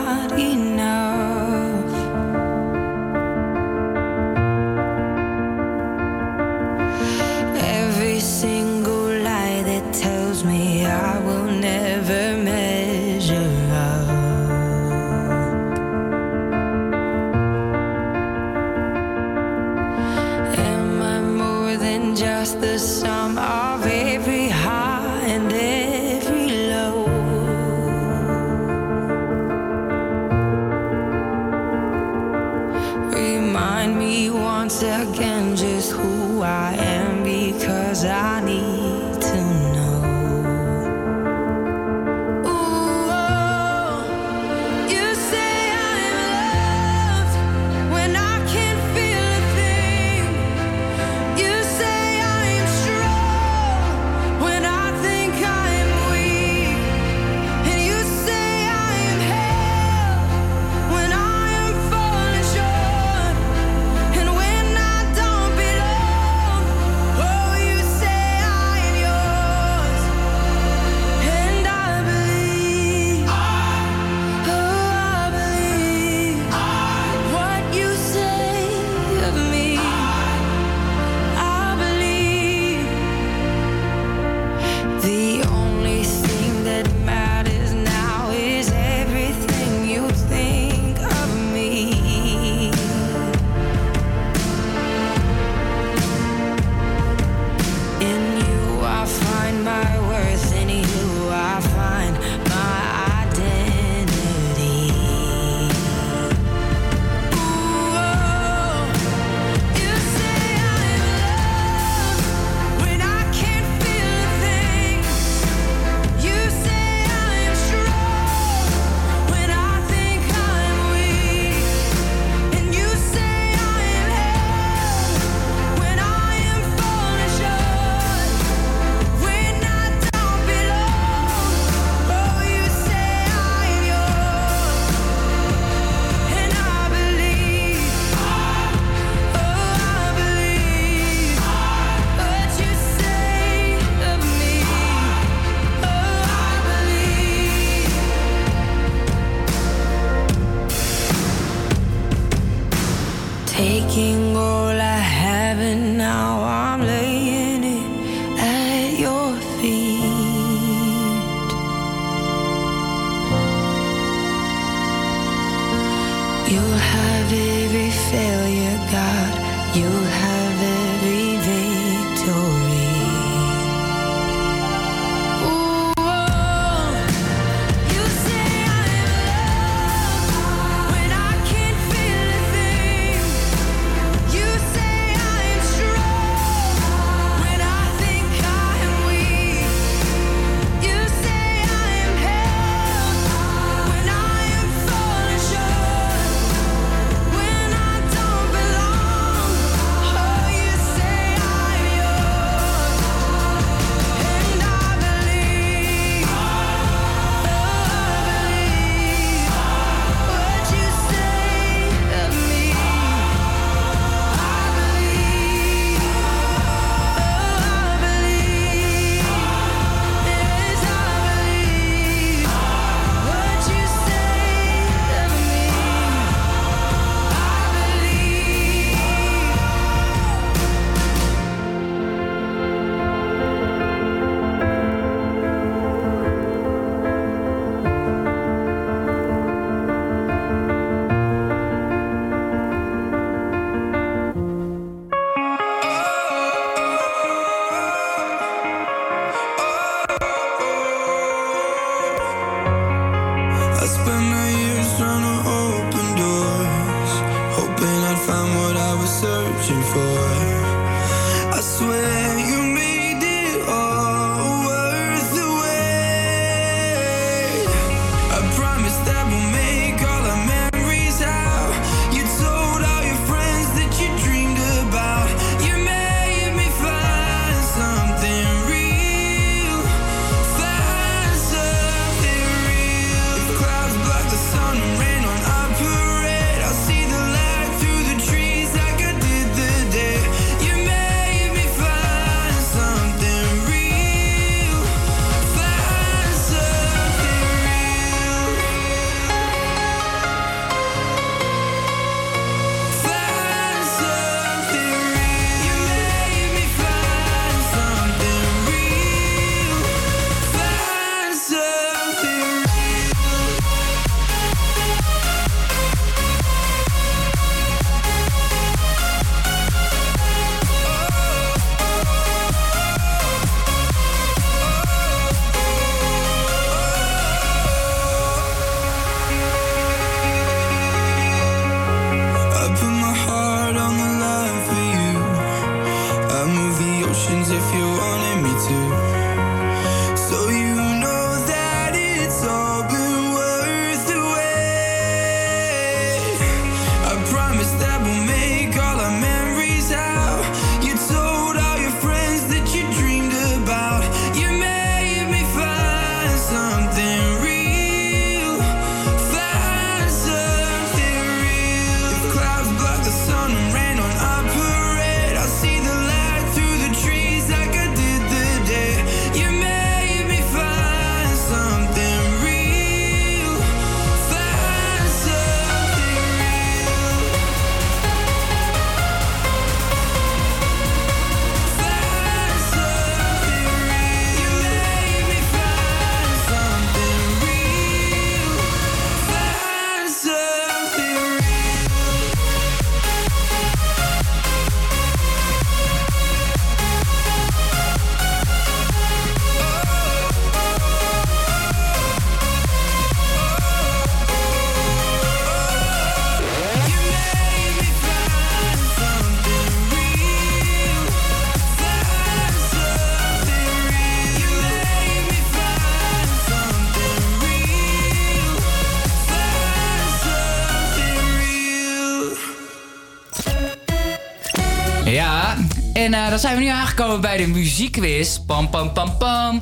dan zijn we nu aangekomen bij de muziekquiz. Pam, pam, pam, pam.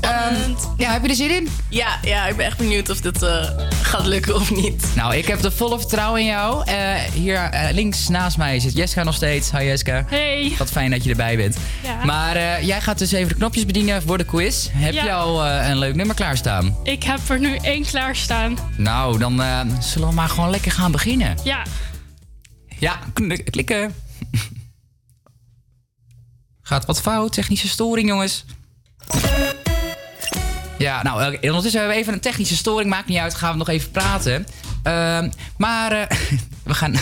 Ehm, ja, heb je er zin in? Ja, ja, ik ben echt benieuwd of dit eh, gaat lukken of niet. Nou, ik heb er volle vertrouwen in jou. Eh, hier eh, links naast mij zit Jeska nog steeds. Hi Jeska. Hey. Wat fijn dat je erbij bent. Ja. Maar eh, jij gaat dus even de knopjes bedienen voor de quiz. Heb Ja. je al eh, een leuk nummer klaarstaan? Ik heb er nu één klaarstaan. Nou, dan eh, zullen we maar gewoon lekker gaan beginnen. Ja. Ja, kn- klikken. Gaat wat fout, technische storing, jongens. Ja, nou, ondertussen hebben we even een technische storing. Maakt niet uit, gaan we nog even praten. Ehm, maar eh, we gaan...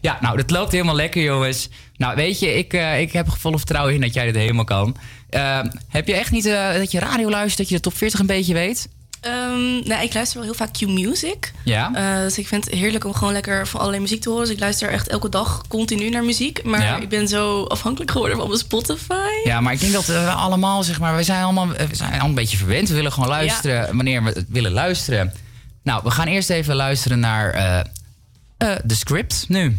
Ja, nou, dat loopt helemaal lekker, jongens. Nou, weet je, ik, eh, ik heb volle vertrouwen in dat jij dit helemaal kan. Ehm, heb je echt niet eh, dat je radio luistert, dat je de top 40 een beetje weet? Ehm, nou, ik luister wel heel vaak Q-Music. Ja. Eh, dus ik vind het heerlijk om gewoon lekker van allerlei muziek te horen. Dus ik luister echt elke dag continu naar muziek. Maar Ja. ik ben zo afhankelijk geworden van mijn Spotify. Ja, maar ik denk dat we allemaal, zeg maar, we zijn allemaal, we zijn allemaal een beetje verwend. We willen gewoon luisteren wanneer we willen luisteren. Nou, we gaan eerst even luisteren naar eh, eh, de script nu.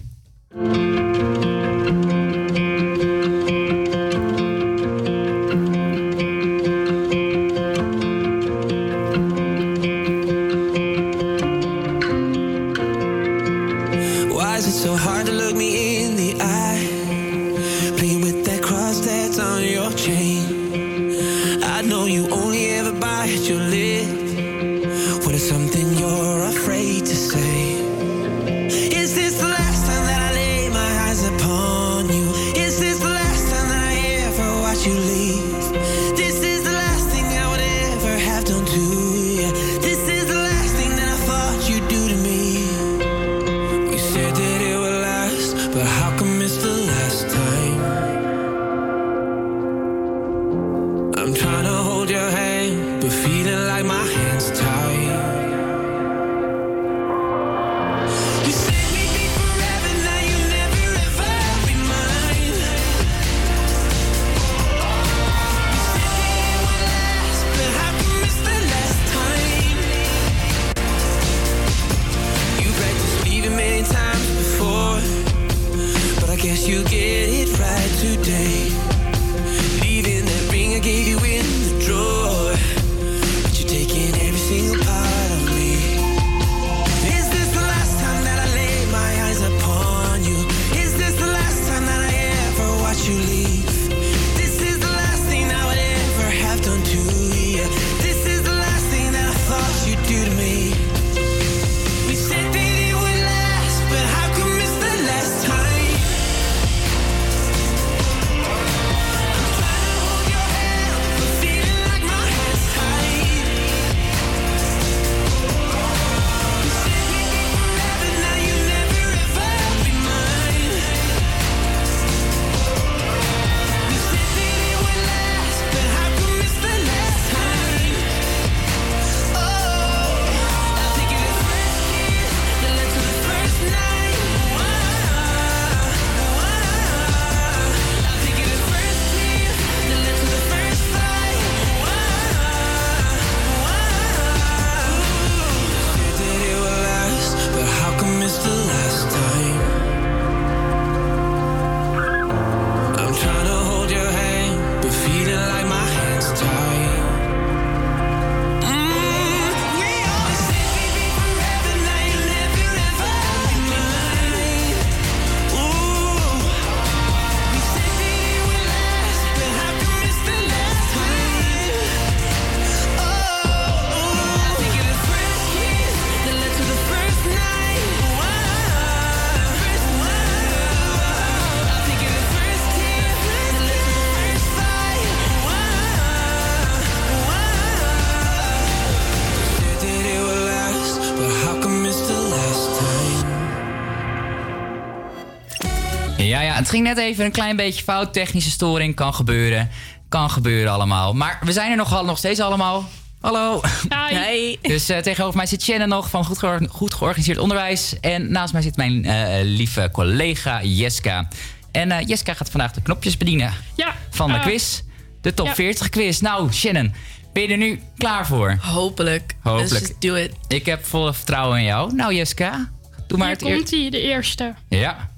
Ging net even een klein beetje fout. Technische storing kan gebeuren. Kan gebeuren allemaal. Maar we zijn er nog, nog steeds allemaal. Hallo. Hi. Dus eh, tegenover mij zit Shannon nog van Goed, Geor- goed Georganiseerd Onderwijs. En naast mij zit mijn eh, lieve collega Jeska. En eh, Jeska gaat vandaag de knopjes bedienen Ja. van de eh, quiz. De top ja. 40 quiz. Nou, Shannon, ben je er nu klaar voor? Hopelijk. Hopelijk. Let's just do it. Ik heb volle vertrouwen in jou. Nou, Jeska, doe maar Hier het eerst. komt hij, de eerste. Ja.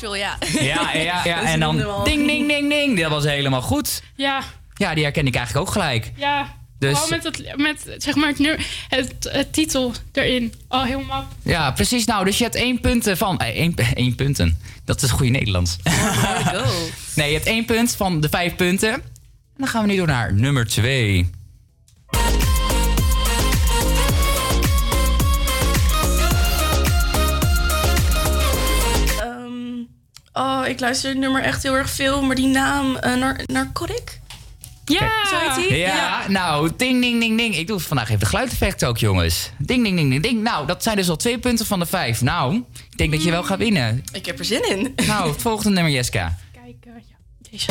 Ja. Ja, ja, ja. Dat En dan ding, ding, ding, ding. Dat was helemaal goed. Ja, Ja, die herken ik eigenlijk ook gelijk. ja. Dus- Vooral met, het, met zeg maar het, het, het titel erin. Oh, helemaal. Ja, precies. Nou, dus je hebt één punten van... eh, één, één punten. Dat is goede Nederlands. nee, je hebt één punt van de vijf punten. En dan gaan we nu door naar nummer twee. Oh, ik luister het nummer echt heel erg veel, maar die naam, eh nar Narcotic? Ja! Zo heet hij? Ja, nou, ding, ding, ding, ding. Ik doe vandaag even de geluideffect ook, jongens. Ding, ding, ding, ding, ding. Nou, dat zijn dus al twee punten van de vijf. Nou, ik denk dat je wel gaat winnen. Ik heb er zin in. Nou, het volgende nummer, Jeska. Kijk, eh, ja, deze.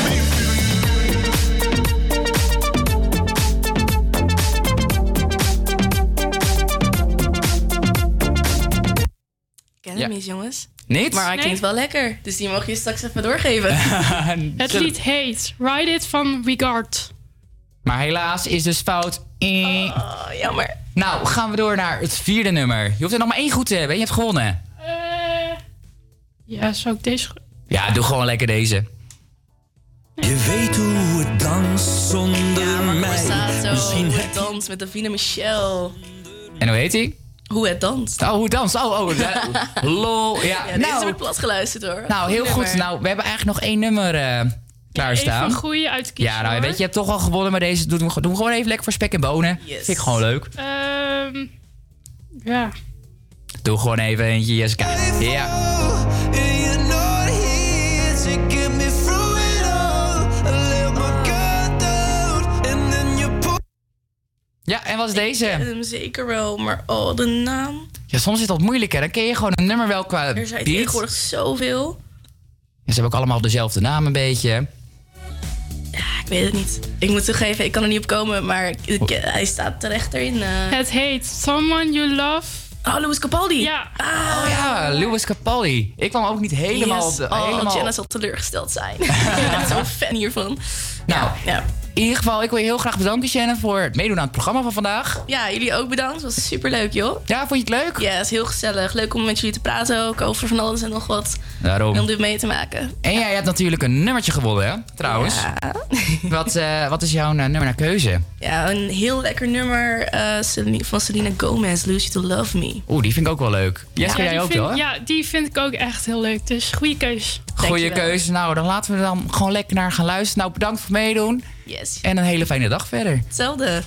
ken Ja. hem niet, jongens. Niet? Maar hij Nee. klinkt wel lekker. Dus die mag je straks even doorgeven. Het lied heet Ride It van Regard. Maar helaas is dus fout. Oh, jammer. Nou, gaan we door naar het vierde nummer. Je hoeft er nog maar één goed te hebben. Je hebt gewonnen. Eh, ja, zou ik deze... Ja, doe gewoon lekker deze. Je weet hoe het danst zonder mij. Borsato, Misschien het danst met Davina Michel. En hoe heet hij? Hoe het danst. Oh, hoe het danst. Oh, oh. da- lol. Ja, Ja, deze nou, wordt plat geluisterd hoor. nou, heel goed. Nou, we hebben eigenlijk nog één nummer eh klaarstaan. Even een goede uitkiezen, Ja, nou, hoor. weet je, je hebt toch al gewonnen, maar deze doen we, doen we gewoon even lekker voor spek en bonen. Yes. Vind ik gewoon leuk. Ehm, ja. Doe gewoon even eentje, Jessica. Ja. Ja, en wat is Ik deze? ken hem zeker wel, maar oh, de naam. Ja, soms is dat moeilijk, hè. Dan ken je gewoon een nummer wel qua Er zijn beat. tegenwoordig zoveel. Ja, ze hebben ook allemaal dezelfde naam een beetje. Ik weet het niet. Ik moet toegeven, ik kan er niet op komen, maar ik- hij staat terecht erin. eh. Het heet Someone You Love. Oh, Louis Capaldi. Ja. Oh ja, Louis Capaldi. Ik kwam ook niet helemaal... Yes. op de- Oh, helemaal... Jenna zal teleurgesteld zijn. ik ben zo'n fan hiervan. Nou, ja in ieder geval, ik wil je heel graag bedanken, Shannon, voor het meedoen aan het programma van vandaag. Ja, jullie ook bedankt. Het was superleuk, joh. Ja, vond je het leuk? Ja, het is heel gezellig. Leuk om met jullie te praten ook over van alles en nog wat. Daarom. En om dit mee te maken. En jij hebt natuurlijk een nummertje gewonnen, hè? Trouwens. Ja. Wat, eh, wat is jouw eh, nummer naar keuze? Ja, een heel lekker nummer eh, van Selena Gomez, Lucy to Love Me. Oeh, die vind ik ook wel leuk. Ja, jij ook vind, wel, hè? Ja, die vind ik ook echt heel leuk. Dus goede keus. Goeie keuze. Nou, dan laten we er dan gewoon lekker naar gaan luisteren. Nou, bedankt voor meedoen. Yes. En een hele fijne dag verder. Hetzelfde.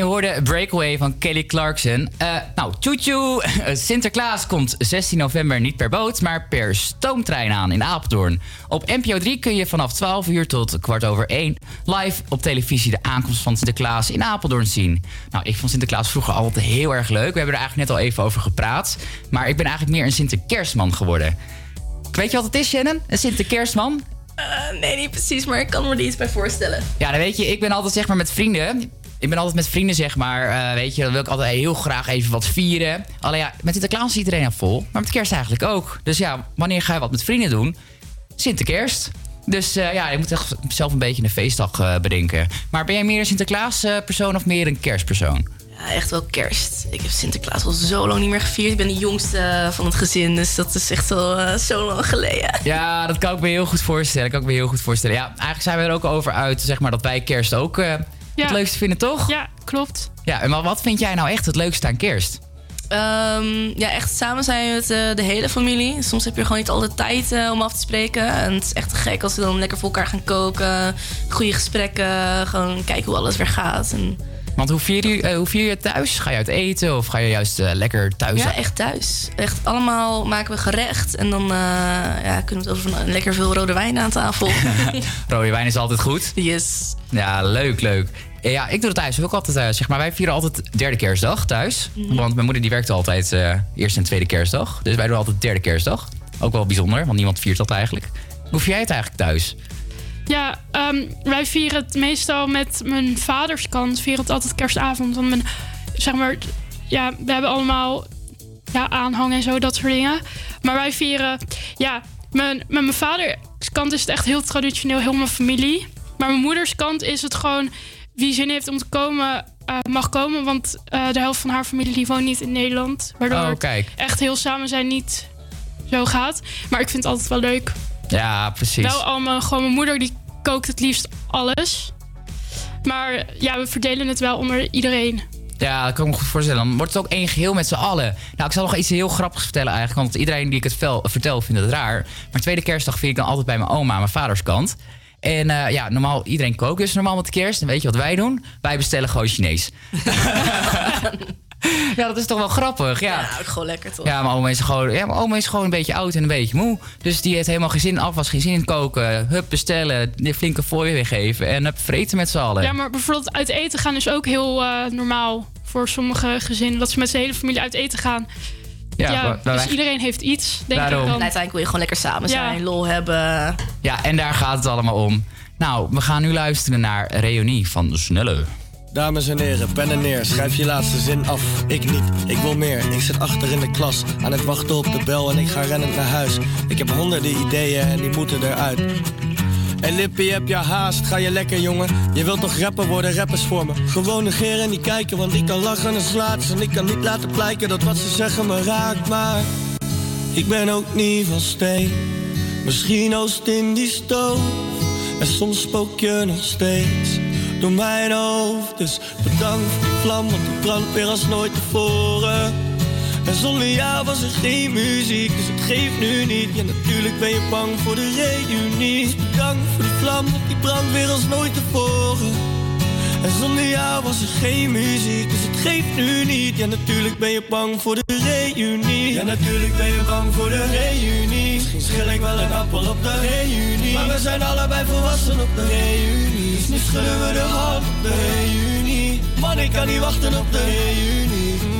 Je hoorde Breakaway van Kelly Clarkson. Eh, nou, tjoetjoe. Sinterklaas komt 16 november niet per boot, maar per stoomtrein aan in Apeldoorn. Op NPO 3 kun je vanaf 12 uur tot kwart over 1 live op televisie de aankomst van Sinterklaas in Apeldoorn zien. Nou, ik vond Sinterklaas vroeger altijd heel erg leuk. We hebben er eigenlijk net al even over gepraat. Maar ik ben eigenlijk meer een Sinterkerstman geworden. Weet je wat het is, Shannon? Een Sinterkerstman? Eh, nee, niet precies, maar ik kan me er iets bij voorstellen. Ja, dan weet je, ik ben altijd zeg maar met vrienden. Ik ben altijd met vrienden, zeg maar. eh, weet je, dan wil ik altijd heel graag even wat vieren. Alleen ja, met Sinterklaas is iedereen al vol. Maar met kerst eigenlijk ook. Dus ja, wanneer ga je wat met vrienden doen? Sinterkerst. Dus eh, ja, je moet echt zelf een beetje een feestdag eh, bedenken. Maar ben jij meer een Sinterklaas-persoon of meer een kerstpersoon? Ja, echt wel kerst. Ik heb Sinterklaas al zo lang niet meer gevierd. Ik ben de jongste van het gezin, dus dat is echt al zo lang geleden. Ja, dat kan ik me heel goed voorstellen. Kan ik me heel goed voorstellen. Ja, eigenlijk zijn we er ook over uit, zeg maar, dat wij kerst ook het leukste vinden, toch? Ja, klopt. Ja, en wat, wat vind jij nou echt het leukste aan kerst? Ehm, ja, echt samen zijn met eh, de hele familie. Soms heb je gewoon niet altijd tijd eh, om af te spreken. En het is echt te gek als we dan lekker voor elkaar gaan koken. Goede gesprekken. Gewoon kijken hoe alles weer gaat. En Want hoe vier je, eh, hoe vier je het thuis? Ga je uit eten of ga je juist lekker thuis? ja, echt thuis. Echt allemaal maken we gerecht. En dan eh, ja, kunnen we het over van lekker veel rode wijn aan tafel. Rode wijn is altijd goed. Yes. Ja, leuk, leuk. Ja, ik doe het thuis ook altijd, eh, zeg maar. Wij vieren altijd derde kerstdag thuis. Mhm. Want mijn moeder die werkt altijd eh, eerste en tweede kerstdag. Dus wij doen altijd derde kerstdag. Ook wel bijzonder, want niemand viert dat eigenlijk. Hoe vier jij het eigenlijk thuis? Ja, ehm, wij vieren het meestal met mijn vaders kant. Vieren het altijd kerstavond. Want mijn, zeg maar, ja, we hebben allemaal ja, aanhang en zo, dat soort dingen. Maar wij vieren, ja, mijn, met mijn vaders kant is het echt heel traditioneel, heel mijn familie. Maar mijn moeders kant is het gewoon, wie zin heeft om te komen, eh, mag komen. Want eh, de helft van haar familie die woont niet in Nederland. Waardoor Oh, het echt heel samen zijn niet zo gaat. Maar ik vind het altijd wel leuk. Ja, precies. Wel allemaal, gewoon mijn moeder die kookt het liefst alles. Maar ja, we verdelen het wel onder iedereen. Ja, dat kan ik me goed voorstellen. Dan wordt het ook één geheel met z'n allen. Nou, ik zal nog iets heel grappigs vertellen eigenlijk. Want iedereen die ik het vertel vindt het raar. Maar tweede kerstdag vier ik dan altijd bij mijn oma aan mijn vaders kant. En eh, ja, normaal, iedereen kookt dus normaal met de kerst. En weet je wat wij doen? Wij bestellen gewoon Chinees. ja, dat is toch wel grappig. Ja, Ja, ook gewoon lekker toch? ja mijn, oma is gewoon, ja, mijn oma is gewoon een beetje oud en een beetje moe. Dus die heeft helemaal geen zin in afwas, geen zin in koken. Hup, bestellen, die flinke fooi weggeven. En hup, vreten met z'n allen. Ja, maar bijvoorbeeld uit eten gaan is ook heel eh, normaal voor sommige gezinnen. Dat ze met zijn hele familie uit eten gaan. Ja, dus wij- iedereen heeft iets, denk Daarom. ik En dan. uiteindelijk wil je gewoon lekker samen Ja. zijn, lol hebben. Ja, en daar gaat het allemaal om. Nou, we gaan nu luisteren naar Reunie van de Snelle. Dames en heren, pen en neer, schrijf je laatste zin af. Ik niet, ik wil meer. Ik zit achter in de klas, aan het wachten op de bel en ik ga rennend naar huis. Ik heb honderden ideeën en die moeten eruit. En Lippie, heb je haast? Ga je lekker, jongen? Je wilt toch rapper worden, rappers voor me? Gewoon negeren en niet kijken, want ik kan lachen en slaat ze. En ik kan niet laten blijken dat wat ze zeggen me raakt, maar... Ik ben ook niet van steen. Misschien oost in die stoof. En soms spook je nog steeds door mijn hoofd. Dus bedankt voor die vlam, want die brandt weer als nooit tevoren. En zonder jou was er geen muziek, dus het geeft nu niet. Ja, natuurlijk ben je bang voor de reunie. Bedankt voor die vlam, die brandt weer als nooit tevoren. En zonder jou was er geen muziek, dus het geeft nu niet. Ja, natuurlijk ben je bang voor de reunie. Ja, natuurlijk ben je bang voor de reunie. Misschien schil ik wel een appel op de reunie. Maar we zijn allebei volwassen op de reunie. Dus nu schudden we de hand op de reunie. Man, ik kan niet wachten op de reunie.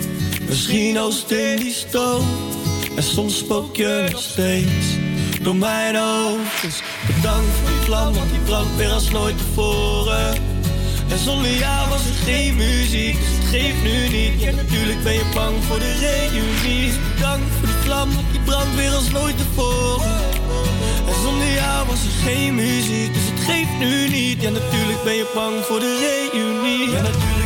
Misschien oost in die. En soms spook je nog steeds door mijn hoofd. Dus bedankt voor die vlam, want die brandt weer als nooit tevoren. En zonder jou was er geen muziek, dus het geeft nu niet. Ja, natuurlijk ben je bang voor de reunie. Dus bedankt voor die vlam, want die brandt weer als nooit tevoren. En Zonder jou was er geen muziek, dus het geeft nu niet. Ja, natuurlijk ben je bang voor de reunie.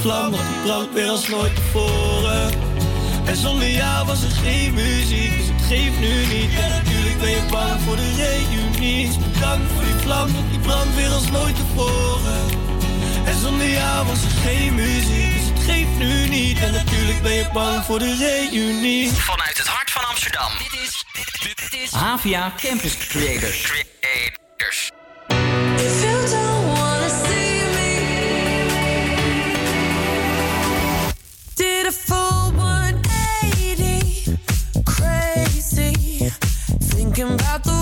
Vlam, want die brandt weer als nooit tevoren. En zonder jou was er geen muziek, dus het geeft nu niet. En natuurlijk ben je bang voor de reunie. Dus bedankt voor die vlam, want die brandt weer als nooit tevoren. En zonder jou was er geen muziek, dus het geeft nu niet. En natuurlijk ben je bang voor de reunie. Vanuit het hart van Amsterdam. Dit is, dit, is Havia Campus Creators. Creators. Thinking about the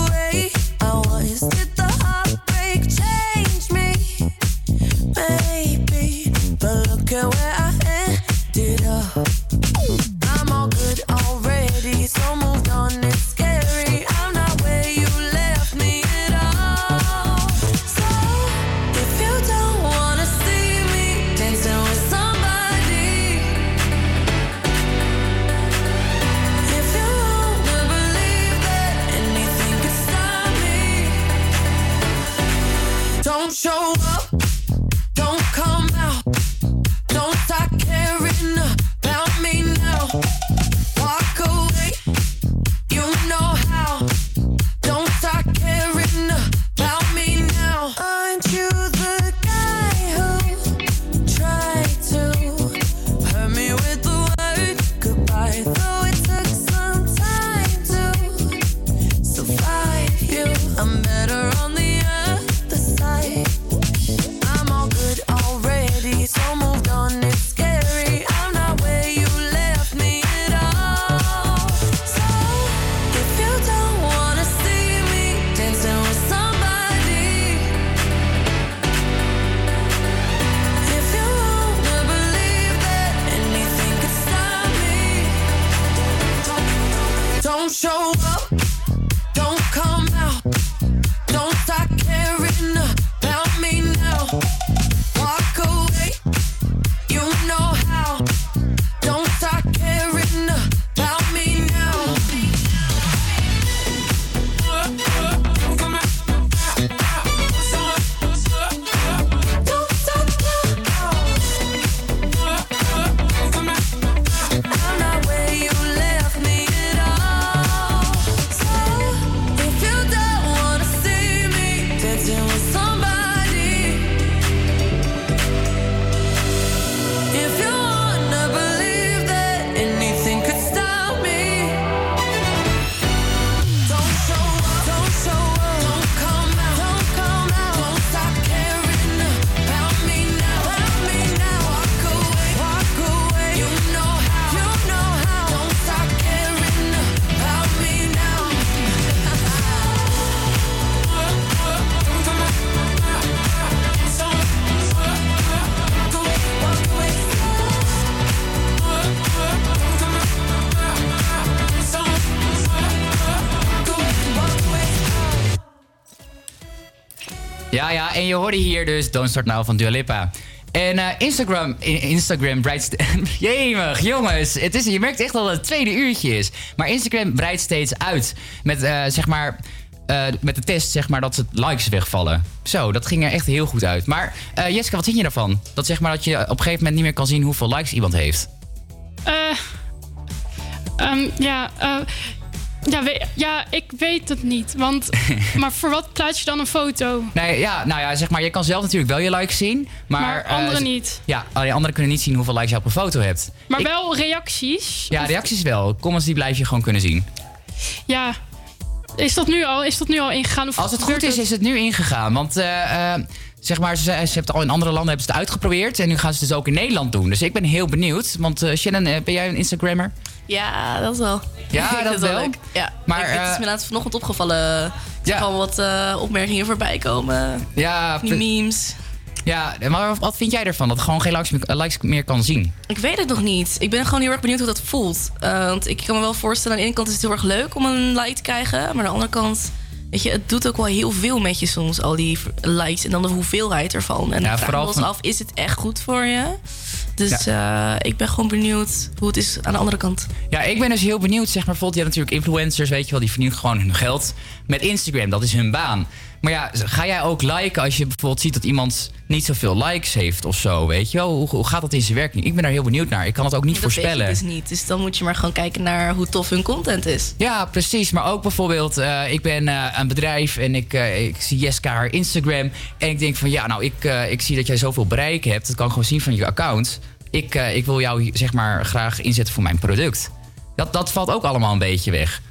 hoorde hier dus Don't Start Now van Dua Lipa. En eh, Instagram, in- Instagram breidt... Jemig, jongens. Het is, je merkt echt dat het tweede uurtje is. Maar Instagram breidt steeds uit. Met, eh, zeg maar... eh, met de test, zeg maar, dat het likes wegvallen. Zo, dat ging er echt heel goed uit. Maar Jessica, wat vind je daarvan? Dat zeg maar dat je op een gegeven moment niet meer kan zien hoeveel likes iemand heeft. Eh, ehm, ja, eh, ja, we- ja, ik weet het niet. Want, maar voor wat plaats je dan een foto? Nee, ja, nou ja, zeg maar, je kan zelf natuurlijk wel je likes zien. Maar, Maar eh, anderen niet. Ja, alleen anderen kunnen niet zien hoeveel likes je op een foto hebt. Maar Ik- wel reacties. Ja, reacties wel. Comments die blijf je gewoon kunnen zien. Ja. Is dat nu al, is dat nu al ingegaan? Of Als het goed is, is het nu ingegaan. Want eh, eh, zeg maar, ze, ze hebben het al in andere landen hebben ze het uitgeprobeerd. En nu gaan ze het dus ook in Nederland doen. Dus ik ben heel benieuwd. Want Shannon, ben jij een Instagrammer? Ja, dat wel. Ja, dat wel? leuk. Ja, Maar, ik, het is eh, me laatst vanochtend opgevallen. Ik zag al wat eh, opmerkingen voorbij komen. Ja, Die memes. Ja, maar wat vind jij ervan? Dat gewoon geen likes meer, likes meer kan zien? Ik weet het nog niet. Ik ben gewoon heel erg benieuwd hoe dat voelt. Eh, want ik kan me wel voorstellen, aan de ene kant is het heel erg leuk om een like te krijgen. Maar aan de andere kant, weet je, het doet ook wel heel veel met je soms, al die likes. En dan de hoeveelheid ervan. En Ja, ja, vooral vooral van- af, is het echt goed voor je? Dus eh, ik ben gewoon benieuwd hoe het is aan de andere kant. Ja, ik ben dus heel benieuwd. Zeg maar, bijvoorbeeld, je hebt natuurlijk influencers, weet je wel, die verdienen gewoon hun geld met Instagram. Dat is hun baan. Maar ja, ga jij ook liken als je bijvoorbeeld ziet dat iemand niet zoveel likes heeft of zo, weet je wel? Hoe, hoe gaat dat in zijn werking? Ik ben daar heel benieuwd naar. Ik kan het ook niet dat voorspellen. je dus niet. Dus dan moet je maar gewoon kijken naar hoe tof hun content is. Ja, precies. Maar ook bijvoorbeeld, eh, ik ben eh, een bedrijf en ik, eh, ik zie Jeska haar Instagram. En ik denk van, ja, nou, ik, ik zie dat jij zoveel bereik hebt. Dat kan ik gewoon zien van je account. Ik, ik wil jou, zeg maar, graag inzetten voor mijn product. Dat, dat valt ook allemaal een beetje weg.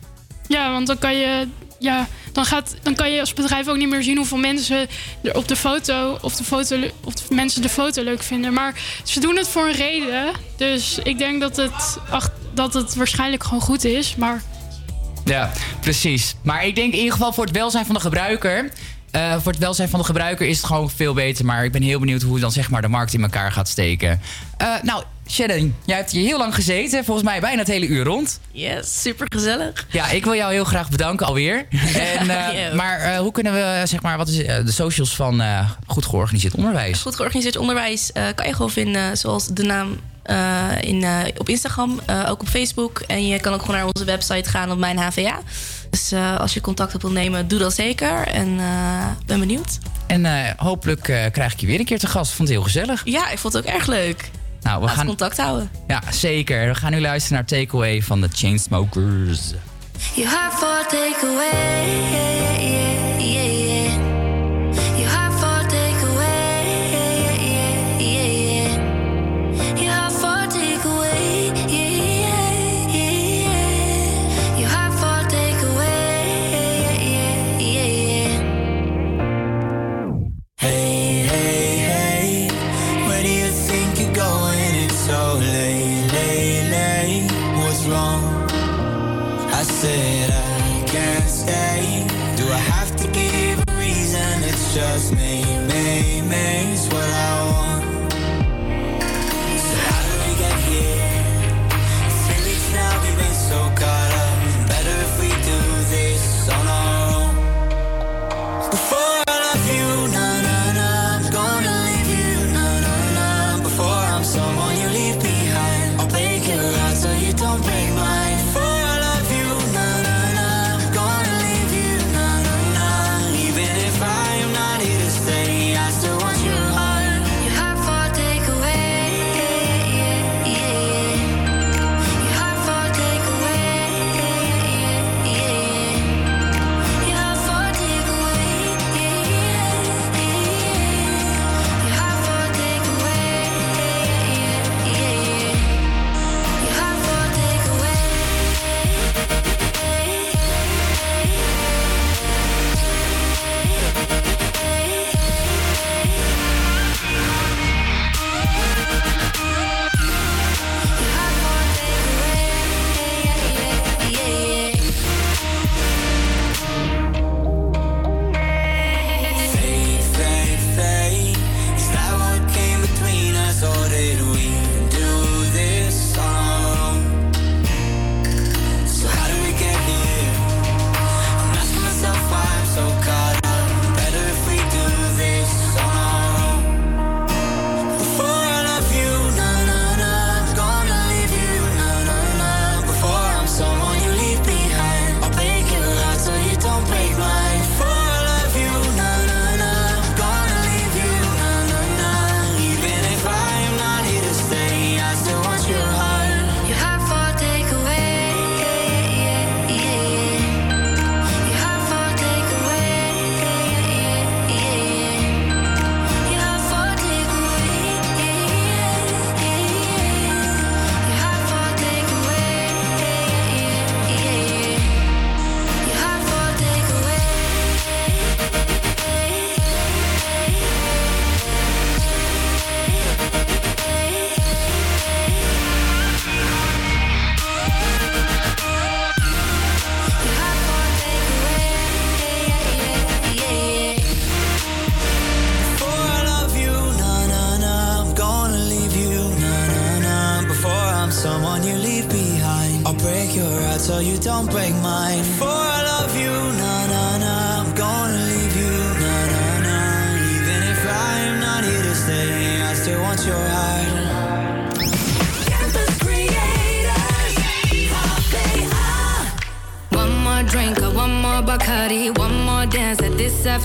Ja, want dan kan je. Ja, dan, gaat, dan kan je als bedrijf ook niet meer zien hoeveel mensen er op de foto of de foto of mensen de foto leuk vinden. Maar ze doen het voor een reden. Dus ik denk dat het, dat het waarschijnlijk gewoon goed is. Maar Ja, precies. Maar ik denk in ieder geval voor het welzijn van de gebruiker. eh, voor het welzijn van de gebruiker is het gewoon veel beter. Maar ik ben heel benieuwd hoe dan zeg maar de markt in elkaar gaat steken. Eh, nou, Sharon, jij hebt hier heel lang gezeten. Volgens mij bijna het hele uur rond. Yes, super gezellig. Ja, ik wil jou heel graag bedanken alweer. En, Ja. Maar eh, hoe kunnen we, zeg maar, wat is eh, de socials van goed georganiseerd onderwijs? Goed georganiseerd onderwijs kan je gewoon vinden, zoals de naam in, op Instagram, ook op Facebook. En je kan ook gewoon naar onze website gaan op Mijn HVA. Dus als je contact op wil nemen, doe dat zeker. En ben benieuwd. En hopelijk krijg ik je weer een keer te gast. Vond het heel gezellig. Ja, ik vond het ook erg leuk. Nou, we gaan, contact houden. ja, zeker. We gaan nu luisteren naar Takeaway van de Chainsmokers. You hot for takeaway, yeah, yeah, yeah,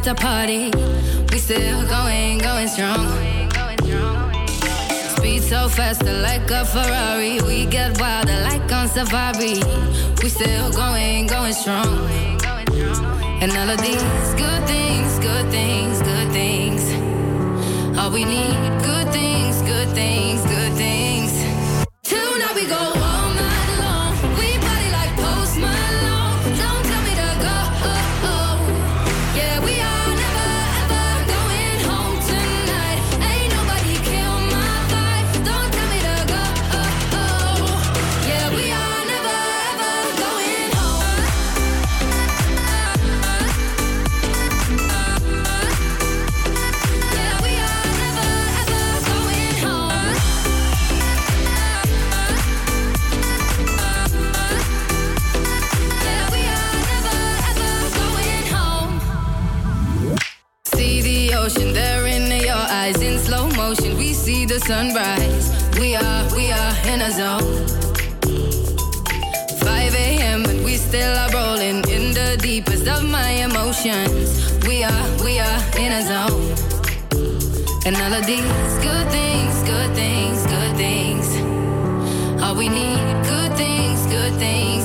after party. We still going, going strong. Speed so faster like a Ferrari. We get wilder like on safari. We still going, going strong. And all of these good things, good things, good things. All we need, good things, good things, good things. Emotions. We are, we are in a zone. And all of these good things, good things, good things. All we need, good things, good things,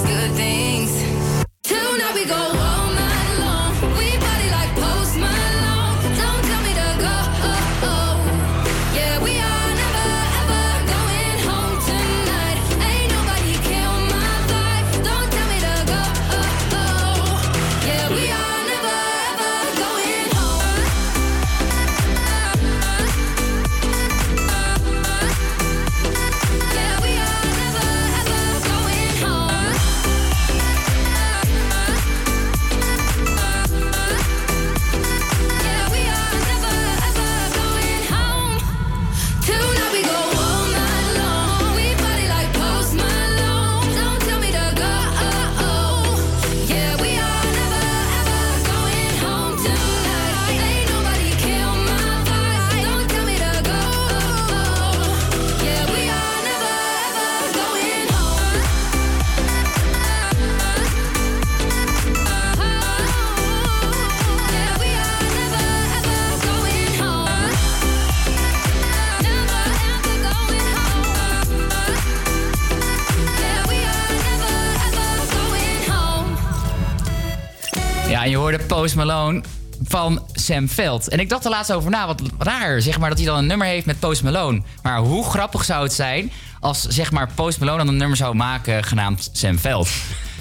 Post Malone van Sam Veld. En ik dacht er laatst over na, wat raar, zeg maar, dat hij dan een nummer heeft met Post Malone. Maar hoe grappig zou het zijn als, zeg maar, Post Malone dan een nummer zou maken genaamd Sam Veld?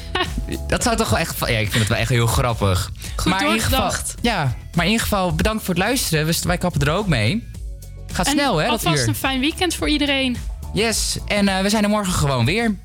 dat zou toch wel echt... Ja, ik vind het wel echt heel grappig. Goed in geval, ja, maar in ieder geval bedankt voor het luisteren. We- Wij kappen er ook mee. Gaat En snel, hè, Alvast uur. een fijn weekend voor iedereen. Yes, en eh, we zijn er morgen gewoon weer.